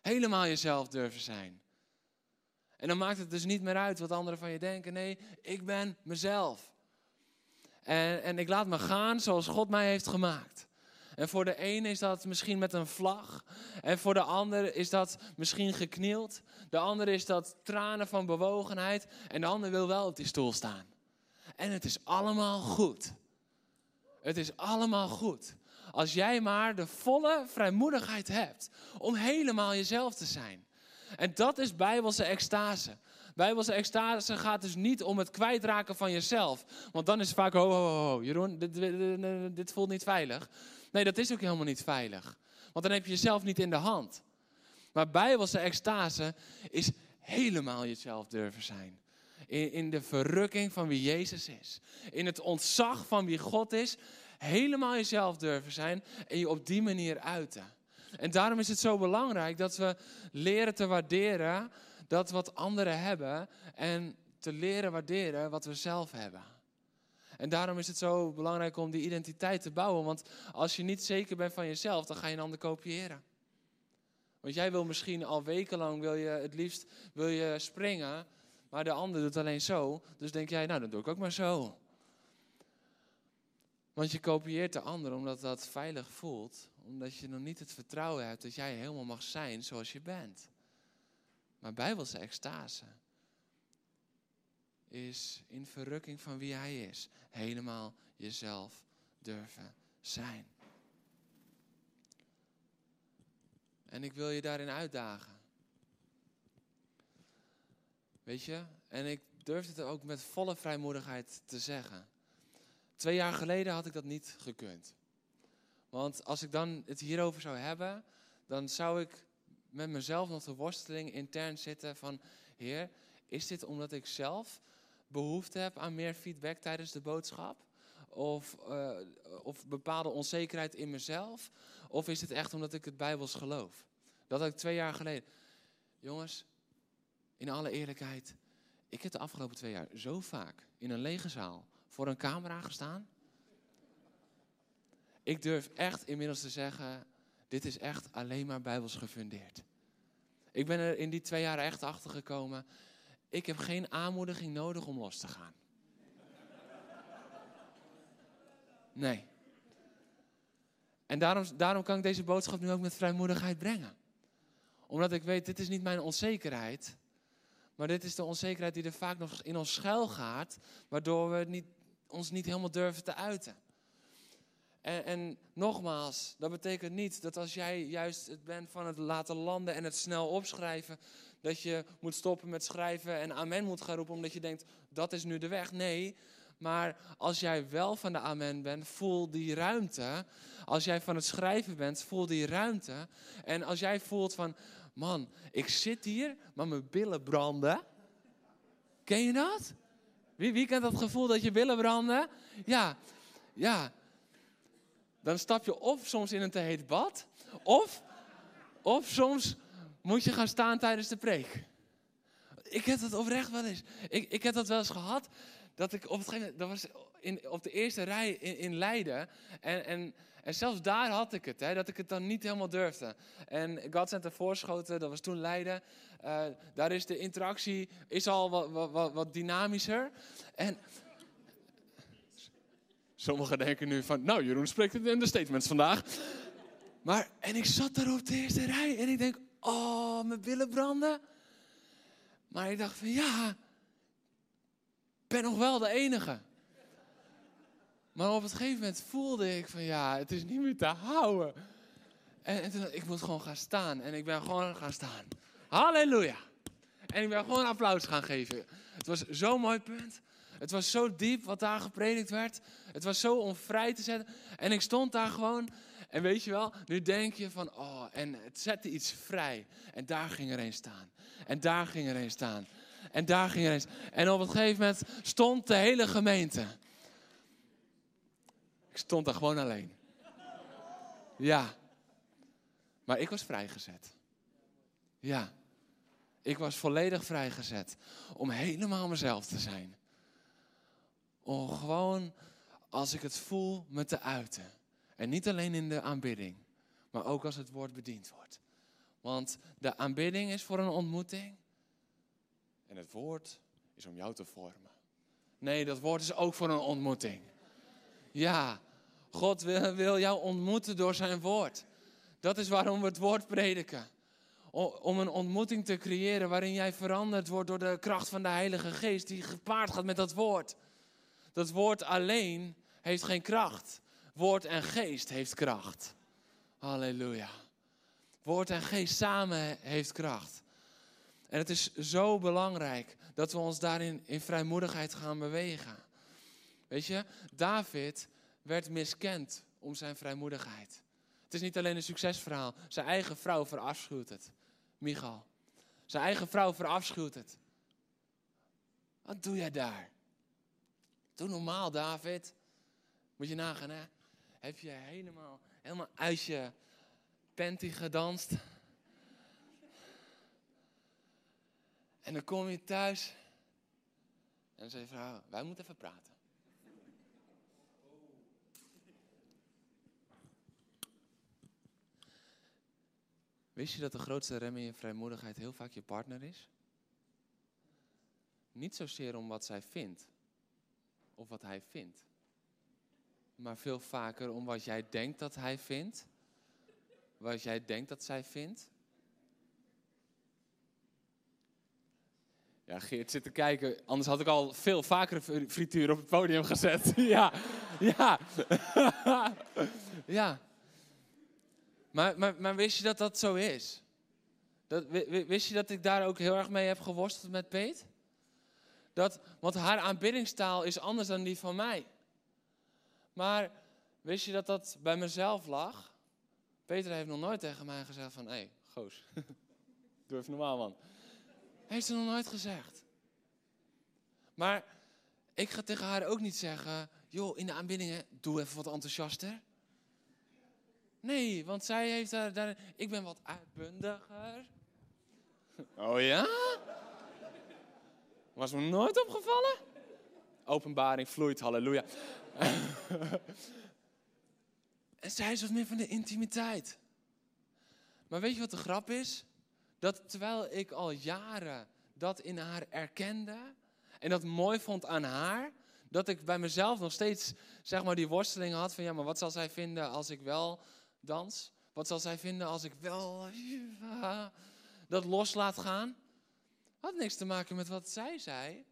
Helemaal jezelf durven zijn. En dan maakt het dus niet meer uit wat anderen van je denken. Nee, ik ben mezelf. En, en ik laat me gaan zoals God mij heeft gemaakt. En voor de een is dat misschien met een vlag. En voor de ander is dat misschien geknield. De ander is dat tranen van bewogenheid. En de ander wil wel op die stoel staan. En het is allemaal goed. Het is allemaal goed. Als jij maar de volle vrijmoedigheid hebt om helemaal jezelf te zijn. En dat is bijbelse extase. Bijbelse extase gaat dus niet om het kwijtraken van jezelf. Want dan is het vaak, ho, ho, ho, Jeroen, dit, dit, dit voelt niet veilig. Nee, dat is ook helemaal niet veilig. Want dan heb je jezelf niet in de hand. Maar bijbelse extase is helemaal jezelf durven zijn. In, in de verrukking van wie Jezus is. In het ontzag van wie God is. Helemaal jezelf durven zijn en je op die manier uiten. En daarom is het zo belangrijk dat we leren te waarderen dat wat anderen hebben en te leren waarderen wat we zelf hebben. En daarom is het zo belangrijk om die identiteit te bouwen. Want als je niet zeker bent van jezelf, dan ga je een ander kopiëren. Want jij wil misschien al wekenlang, wil je het liefst wil je springen, maar de ander doet alleen zo. Dus denk jij, nou dan doe ik ook maar zo. Want je kopieert de ander omdat dat veilig voelt, omdat je nog niet het vertrouwen hebt dat jij helemaal mag zijn zoals je bent. Maar bijbelse extase is in verrukking van wie hij is, helemaal jezelf durven zijn. En ik wil je daarin uitdagen. Weet je, en ik durf het ook met volle vrijmoedigheid te zeggen. Twee jaar geleden had ik dat niet gekund. Want als ik dan het hierover zou hebben, dan zou ik met mezelf nog de worsteling intern zitten van, Heer, is dit omdat ik zelf behoefte heb aan meer feedback tijdens de boodschap? Of, uh, of bepaalde onzekerheid in mezelf? Of is het echt omdat ik het Bijbels geloof? Dat had ik twee jaar geleden. Jongens, in alle eerlijkheid, ik heb de afgelopen twee jaar zo vaak in een lege zaal voor een camera gestaan. Ik durf echt inmiddels te zeggen, dit is echt alleen maar bijbels gefundeerd. Ik ben er in die twee jaar echt achter gekomen. Ik heb geen aanmoediging nodig om los te gaan. Nee. En daarom, daarom kan ik deze boodschap nu ook met vrijmoedigheid brengen. Omdat ik weet, dit is niet mijn onzekerheid. Maar dit is de onzekerheid die er vaak nog in ons schuil gaat. Waardoor we niet, ons niet helemaal durven te uiten. En, en, nogmaals, dat betekent niet dat als jij juist het bent van het laten landen en het snel opschrijven, dat je moet stoppen met schrijven en amen moet gaan roepen omdat je denkt, dat is nu de weg. Nee, maar als jij wel van de amen bent, voel die ruimte. Als jij van het schrijven bent, voel die ruimte. En als jij voelt van, man, ik zit hier, maar mijn billen branden. Ken je dat? Wie, wie kent dat gevoel dat je billen branden? Ja, ja. Dan stap je of soms in een te heet bad, of, of soms moet je gaan staan tijdens de preek. Ik heb dat oprecht wel eens. Ik, ik heb dat wel eens gehad dat ik op het gegeven dat was in, op de eerste rij in, Leiden. En, en, en zelfs daar had ik het, hè, dat ik het dan niet helemaal durfde. En God Center Voorschoten, dat was toen Leiden. Uh, daar is de interactie is al wat, wat, wat, dynamischer. En sommigen denken nu van, nou Jeroen spreekt in de statements vandaag. Maar, en ik zat daar op de eerste rij en ik denk, oh, mijn billen branden. Maar ik dacht van, ja, ben nog wel de enige. Maar op het gegeven moment voelde ik van ja, het is niet meer te houden. En, en toen, ik moet gewoon gaan staan. En ik ben gewoon gaan staan. Halleluja. En ik ben gewoon applaus gaan geven. Het was zo'n mooi punt. Het was zo diep wat daar gepredikt werd. Het was zo om vrij te zetten. En ik stond daar gewoon. En weet je wel, nu denk je van, oh, en het zette iets vrij. En daar ging er een staan. En daar ging er een staan. En daar ging er eens. En op een gegeven moment stond de hele gemeente. Ik stond daar gewoon alleen. Ja. Maar ik was vrijgezet. Ja. Ik was volledig vrijgezet. Om helemaal mezelf te zijn. Om gewoon, als ik het voel, me te uiten. En niet alleen in de aanbidding. Maar ook als het woord bediend wordt. Want de aanbidding is voor een ontmoeting. En het woord is om jou te vormen. Nee, dat woord is ook voor een ontmoeting. Ja, God wil, wil jou ontmoeten door zijn woord. Dat is waarom we het woord prediken. Om een ontmoeting te creëren waarin jij veranderd wordt door de kracht van de Heilige Geest die gepaard gaat met dat woord. Dat woord alleen heeft geen kracht. Woord en geest heeft kracht. Halleluja. Woord en geest samen heeft kracht. En het is zo belangrijk dat we ons daarin in vrijmoedigheid gaan bewegen. Weet je, David werd miskend om zijn vrijmoedigheid. Het is niet alleen een succesverhaal. Zijn eigen vrouw verafschuwt het. Michal. Zijn eigen vrouw verafschuwt het. Wat doe jij daar? Doe normaal, David. Moet je nagaan, hè? Heb je helemaal, helemaal uit je panty gedanst? En dan kom je thuis. En dan zei je vrouw, wij moeten even praten. Wist je dat de grootste rem in je vrijmoedigheid heel vaak je partner is? Niet zozeer om wat zij vindt of wat hij vindt, maar veel vaker om wat jij denkt dat hij vindt, wat jij denkt dat zij vindt Ja, Geert zit te kijken. Anders had ik al veel vaker frituur op het podium gezet. ja, ja. ja. Maar, maar, maar wist je dat dat zo is? Dat, wist je dat ik daar ook heel erg mee heb geworsteld met Peet? Dat, want haar aanbiddingstaal is anders dan die van mij. Maar wist je dat dat bij mezelf lag? Peter heeft nog nooit tegen mij gezegd van... Hé, hey, goos, doe even normaal man. Heeft ze nog nooit gezegd. Maar ik ga tegen haar ook niet zeggen, joh, in de aanbiddingen, doe even wat enthousiaster. Nee, want zij heeft daar, daar ik ben wat uitbundiger. Oh ja? Was me nooit opgevallen? Openbaring vloeit, halleluja. En zij is wat meer van de intimiteit. Maar weet je wat de grap is? Dat terwijl ik al jaren dat in haar erkende en dat mooi vond aan haar, dat ik bij mezelf nog steeds zeg maar die worsteling had van ja, maar wat zal zij vinden als ik wel dans? Wat zal zij vinden als ik wel dat los laat gaan? Had niks te maken met wat zij zei,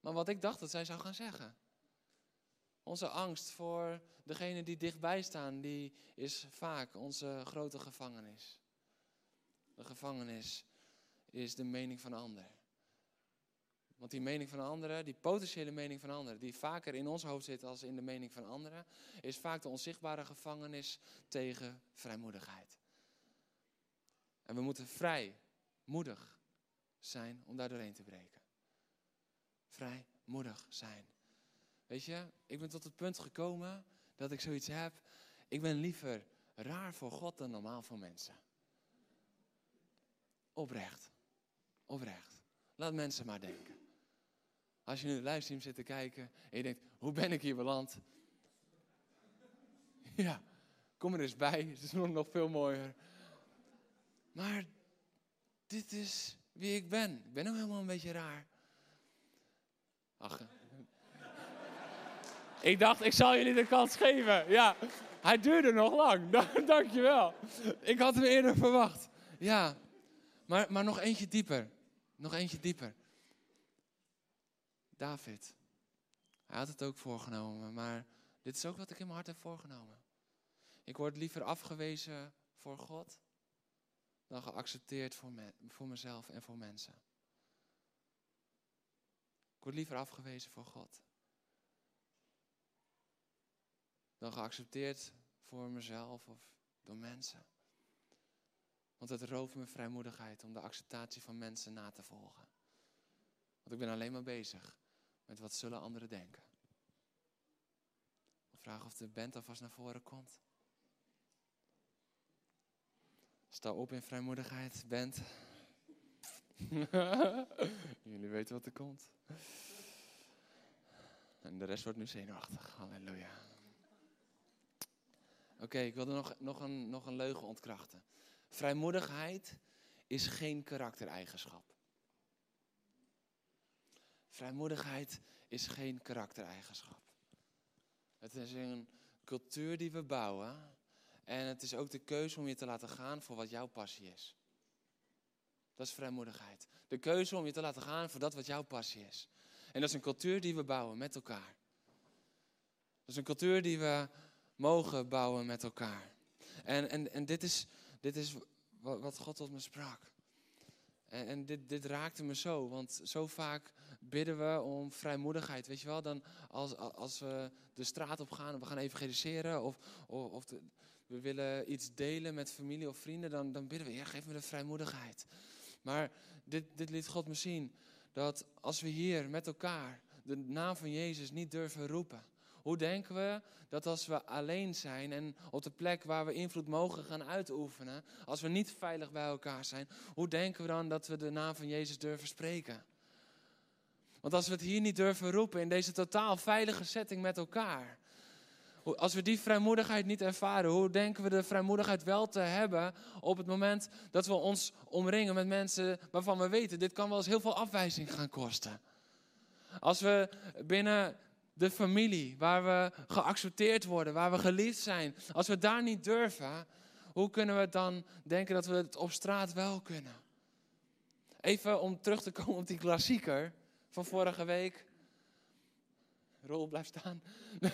maar wat ik dacht dat zij zou gaan zeggen. Onze angst voor degene die dichtbij staan, die is vaak onze grote gevangenis. De gevangenis is de mening van anderen. Want die mening van anderen, die potentiële mening van anderen, die vaker in ons hoofd zit als in de mening van anderen, is vaak de onzichtbare gevangenis tegen vrijmoedigheid. En we moeten vrijmoedig zijn om daar doorheen te breken. Vrijmoedig zijn. Weet je, ik ben tot het punt gekomen dat ik zoiets heb. Ik ben liever raar voor God dan normaal voor mensen. Oprecht. Oprecht. Laat mensen maar denken. Als je nu livestream zit te kijken en je denkt, hoe ben ik hier beland? Ja, kom er eens bij. Het is nog, nog veel mooier. Maar dit is wie ik ben. Ik ben ook helemaal een beetje raar. Ach. Ik dacht, ik zal jullie de kans geven. Ja, hij duurde nog lang. Dankjewel. Ik had hem eerder verwacht. Ja, maar, maar nog eentje dieper. Nog eentje dieper. David. Hij had het ook voorgenomen, maar dit is ook wat ik in mijn hart heb voorgenomen. Ik word liever afgewezen voor God dan geaccepteerd voor, me, voor mezelf en voor mensen. Ik word liever afgewezen voor God dan geaccepteerd voor mezelf of door mensen. Want het rooft me vrijmoedigheid om de acceptatie van mensen na te volgen. Want ik ben alleen maar bezig met wat zullen anderen denken. Vraag of de band alvast naar voren komt. Sta op in vrijmoedigheid, band. Jullie weten wat er komt. En de rest wordt nu zenuwachtig. Halleluja. Oké, ik wilde nog, nog, een, nog een leugen ontkrachten. Vrijmoedigheid is geen karaktereigenschap. Vrijmoedigheid is geen karaktereigenschap. Het is een cultuur die we bouwen. En het is ook de keuze om je te laten gaan voor wat jouw passie is. Dat is vrijmoedigheid. De keuze om je te laten gaan voor dat wat jouw passie is. En dat is een cultuur die we bouwen met elkaar. Dat is een cultuur die we mogen bouwen met elkaar. En, en, en dit, is, dit is wat God tot me sprak. En, en dit, dit raakte me zo, want zo vaak bidden we om vrijmoedigheid. Weet je wel, dan als, als we de straat op gaan en we gaan evangeliseren of, of, of we willen iets delen met familie of vrienden, dan, dan bidden we, ja, geef me de vrijmoedigheid. Maar dit, dit liet God me zien, dat als we hier met elkaar de naam van Jezus niet durven roepen, hoe denken we dat als we alleen zijn en op de plek waar we invloed mogen gaan uitoefenen, als we niet veilig bij elkaar zijn, hoe denken we dan dat we de naam van Jezus durven spreken? Want als we het hier niet durven roepen in deze totaal veilige setting met elkaar, als we die vrijmoedigheid niet ervaren, hoe denken we de vrijmoedigheid wel te hebben op het moment dat we ons omringen met mensen waarvan we weten, dit kan wel eens heel veel afwijzing gaan kosten. Als we binnen de familie, waar we geaccepteerd worden, waar we geliefd zijn, als we daar niet durven, hoe kunnen we dan denken dat we het op straat wel kunnen? Even om terug te komen op die klassieker van vorige week. Rol blijft staan.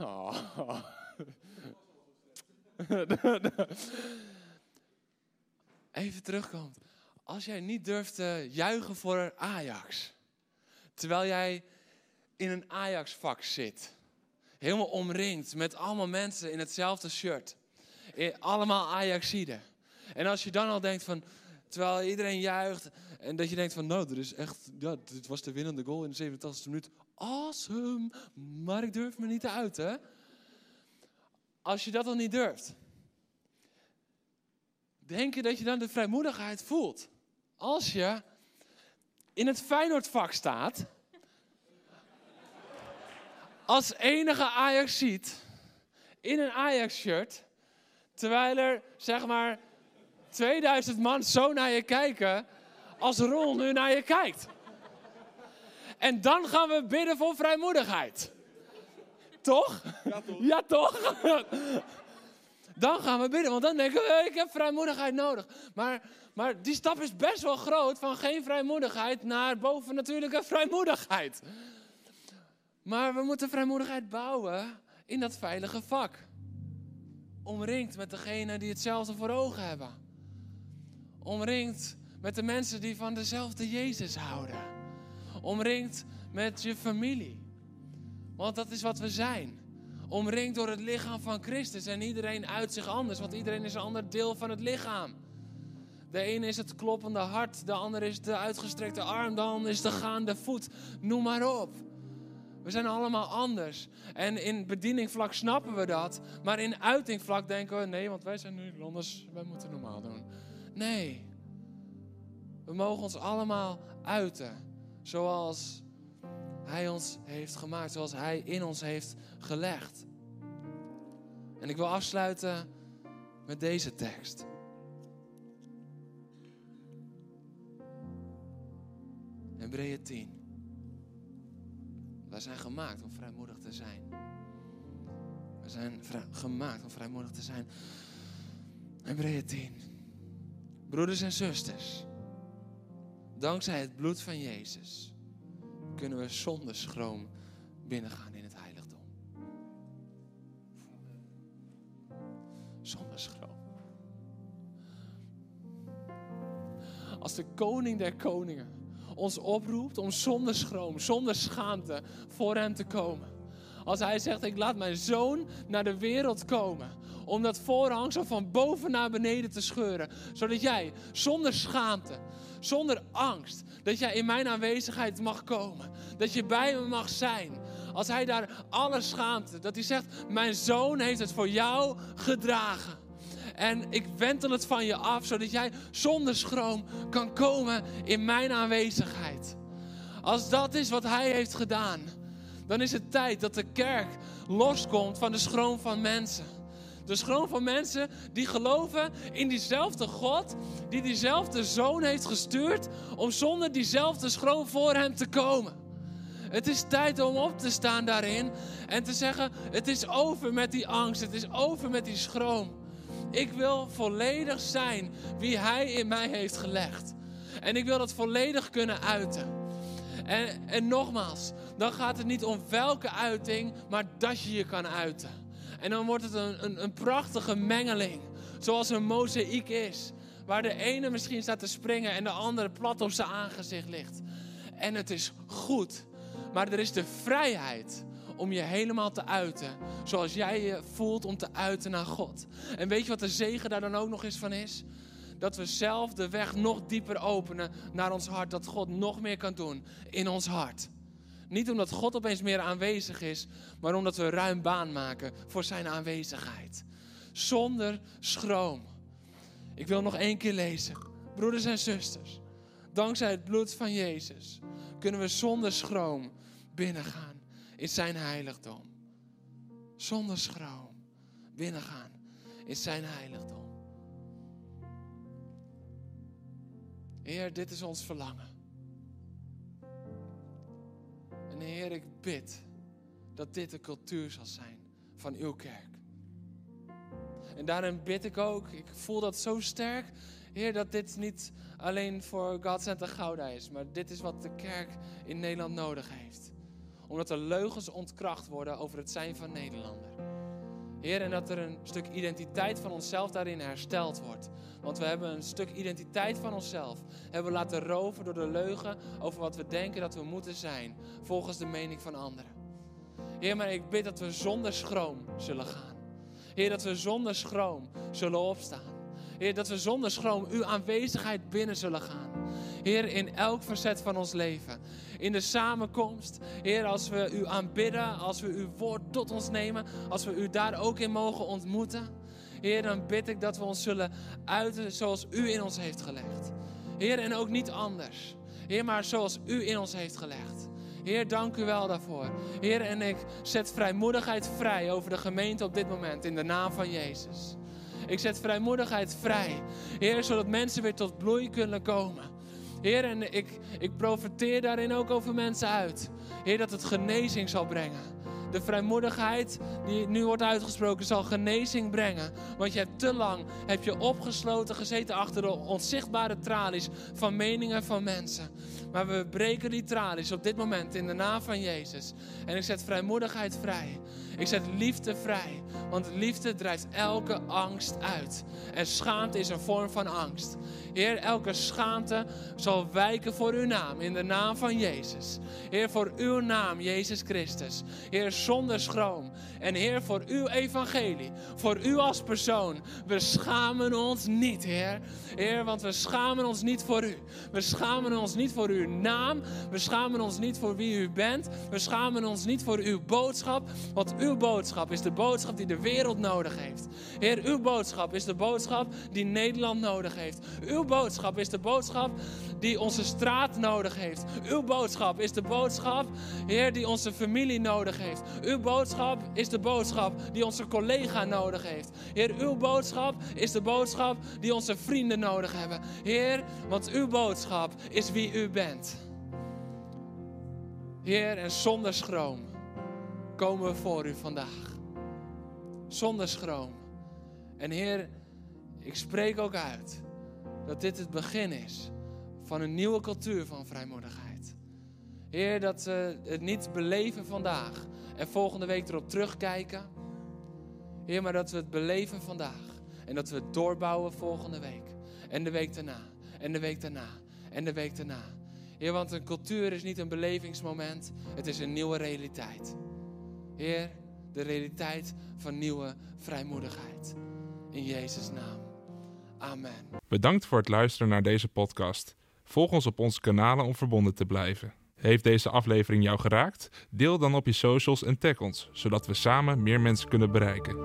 Oh. Even terugkomt. Als jij niet durft te juichen voor Ajax, terwijl jij in een Ajax-vak zit, helemaal omringd met allemaal mensen in hetzelfde shirt, allemaal Ajaxiden. En als je dan al denkt van, terwijl iedereen juicht en dat je denkt van, nou, er is echt, ja, dit was de winnende goal in de 87e minuut awesome, maar ik durf me niet te uiten. Als je dat dan niet durft, denk je dat je dan de vrijmoedigheid voelt? Als je in het Feyenoordvak staat, als enige Ajax ziet, in een Ajax-shirt, terwijl er zeg maar 2000 man zo naar je kijken als Rol nu naar je kijkt. En dan gaan we bidden voor vrijmoedigheid. Toch? Ja, toch? Ja, toch? Dan gaan we bidden, want dan denken we, ik heb vrijmoedigheid nodig. Maar, maar die stap is best wel groot van geen vrijmoedigheid naar bovennatuurlijke vrijmoedigheid. Maar we moeten vrijmoedigheid bouwen in dat veilige vak. Omringd met degenen die hetzelfde voor ogen hebben. Omringd met de mensen die van dezelfde Jezus houden. Omringd met je familie. Want dat is wat we zijn. Omringd door het lichaam van Christus. En iedereen uit zich anders, want iedereen is een ander deel van het lichaam. De ene is het kloppende hart, de ander is de uitgestrekte arm, de ander is de gaande voet. Noem maar op. We zijn allemaal anders. En in bedieningvlak snappen we dat. Maar in uitingvlak denken we, nee, want wij zijn Nederlanders, wij moeten normaal doen. Nee. We mogen ons allemaal uiten. Zoals Hij ons heeft gemaakt. Zoals Hij in ons heeft gelegd. En ik wil afsluiten met deze tekst. Hebreeën 10. Wij zijn gemaakt om vrijmoedig te zijn. We zijn gemaakt om vrijmoedig te zijn. Hebreeën 10. Broeders en zusters, dankzij het bloed van Jezus kunnen we zonder schroom binnengaan in het heiligdom. Zonder schroom. Als de koning der koningen ons oproept om zonder schroom, zonder schaamte voor hem te komen. Als hij zegt, ik laat mijn zoon naar de wereld komen. Om dat voorhangsel van boven naar beneden te scheuren. Zodat jij zonder schaamte, zonder angst, dat jij in mijn aanwezigheid mag komen. Dat je bij me mag zijn. Als hij daar alle schaamte, dat hij zegt, mijn zoon heeft het voor jou gedragen. En ik wentel het van je af, zodat jij zonder schroom kan komen in mijn aanwezigheid. Als dat is wat hij heeft gedaan, dan is het tijd dat de kerk loskomt van de schroom van mensen. De schroom van mensen die geloven in diezelfde God, die diezelfde zoon heeft gestuurd om zonder diezelfde schroom voor hem te komen. Het is tijd om op te staan daarin en te zeggen: Het is over met die angst, het is over met die schroom. Ik wil volledig zijn wie Hij in mij heeft gelegd. En ik wil dat volledig kunnen uiten. En, en nogmaals, dan gaat het niet om welke uiting, maar dat je je kan uiten. En dan wordt het een, een, een prachtige mengeling, zoals een mozaïek is. Waar de ene misschien staat te springen en de andere plat op zijn aangezicht ligt. En het is goed, maar er is de vrijheid om je helemaal te uiten. Zoals jij je voelt om te uiten naar God. En weet je wat de zegen daar dan ook nog eens van is? Dat we zelf de weg nog dieper openen naar ons hart. Dat God nog meer kan doen in ons hart. Niet omdat God opeens meer aanwezig is, maar omdat we ruim baan maken voor zijn aanwezigheid. Zonder schroom. Ik wil nog één keer lezen. Broeders en zusters, dankzij het bloed van Jezus kunnen we zonder schroom binnengaan in zijn heiligdom. Zonder schroom binnengaan in zijn heiligdom. Heer, dit is ons verlangen. En Heer, ik bid dat dit de cultuur zal zijn van uw kerk. En daarin bid ik ook, ik voel dat zo sterk, Heer, dat dit niet alleen voor God Center Gouda is, maar dit is wat de kerk in Nederland nodig heeft. Omdat er leugens ontkracht worden over het zijn van Nederlander. Heer, en dat er een stuk identiteit van onszelf daarin hersteld wordt. Want we hebben een stuk identiteit van onszelf. Hebben laten roven door de leugen over wat we denken dat we moeten zijn. Volgens de mening van anderen. Heer, maar ik bid dat we zonder schroom zullen gaan. Heer, dat we zonder schroom zullen opstaan. Heer, dat we zonder schroom uw aanwezigheid binnen zullen gaan. Heer, in elk facet van ons leven. In de samenkomst. Heer, als we u aanbidden, als we uw woord tot ons nemen, als we u daar ook in mogen ontmoeten. Heer, dan bid ik dat we ons zullen uiten zoals u in ons heeft gelegd. Heer, en ook niet anders. Heer, maar zoals u in ons heeft gelegd. Heer, dank u wel daarvoor. Heer, en ik zet vrijmoedigheid vrij over de gemeente op dit moment in de naam van Jezus. Ik zet vrijmoedigheid vrij. Heer, zodat mensen weer tot bloei kunnen komen. Heer, en ik, ik profiteer daarin ook over mensen uit. Heer, dat het genezing zal brengen. De vrijmoedigheid die nu wordt uitgesproken zal genezing brengen. Want je hebt te lang heb je opgesloten gezeten achter de onzichtbare tralies van meningen van mensen. Maar we breken die tralies op dit moment in de naam van Jezus. En ik zet vrijmoedigheid vrij. Ik zet liefde vrij. Want liefde drijft elke angst uit. En schaamte is een vorm van angst. Heer, elke schaamte zal wijken voor uw naam. In de naam van Jezus. Heer, voor uw naam, Jezus Christus. Heer, zonder schroom. En Heer, voor uw evangelie. Voor u als persoon. We schamen ons niet, Heer. Heer, want we schamen ons niet voor u. We schamen ons niet voor naam. We schamen ons niet voor wie u bent. We schamen ons niet voor uw boodschap. Want uw boodschap is de boodschap die de wereld nodig heeft. Heer, uw boodschap is de boodschap die Nederland nodig heeft. Uw boodschap is de boodschap die onze straat nodig heeft. Uw boodschap is de boodschap, Heer, die onze familie nodig heeft. Uw boodschap is de boodschap die onze collega nodig heeft. Heer, uw boodschap is de boodschap die onze vrienden nodig hebben. Heer, want uw boodschap is wie u Heer, en zonder schroom komen we voor u vandaag. Zonder schroom. En Heer, ik spreek ook uit dat dit het begin is van een nieuwe cultuur van vrijmoedigheid. Heer, dat we het niet beleven vandaag en volgende week erop terugkijken. Heer, maar dat we het beleven vandaag en dat we het doorbouwen volgende week. En de week daarna, en de week daarna, en de week daarna. Heer, want een cultuur is niet een belevingsmoment, het is een nieuwe realiteit. Heer, de realiteit van nieuwe vrijmoedigheid. In Jezus' naam. Amen. Bedankt voor het luisteren naar deze podcast. Volg ons op onze kanalen om verbonden te blijven. Heeft deze aflevering jou geraakt? Deel dan op je socials en tag ons, zodat we samen meer mensen kunnen bereiken.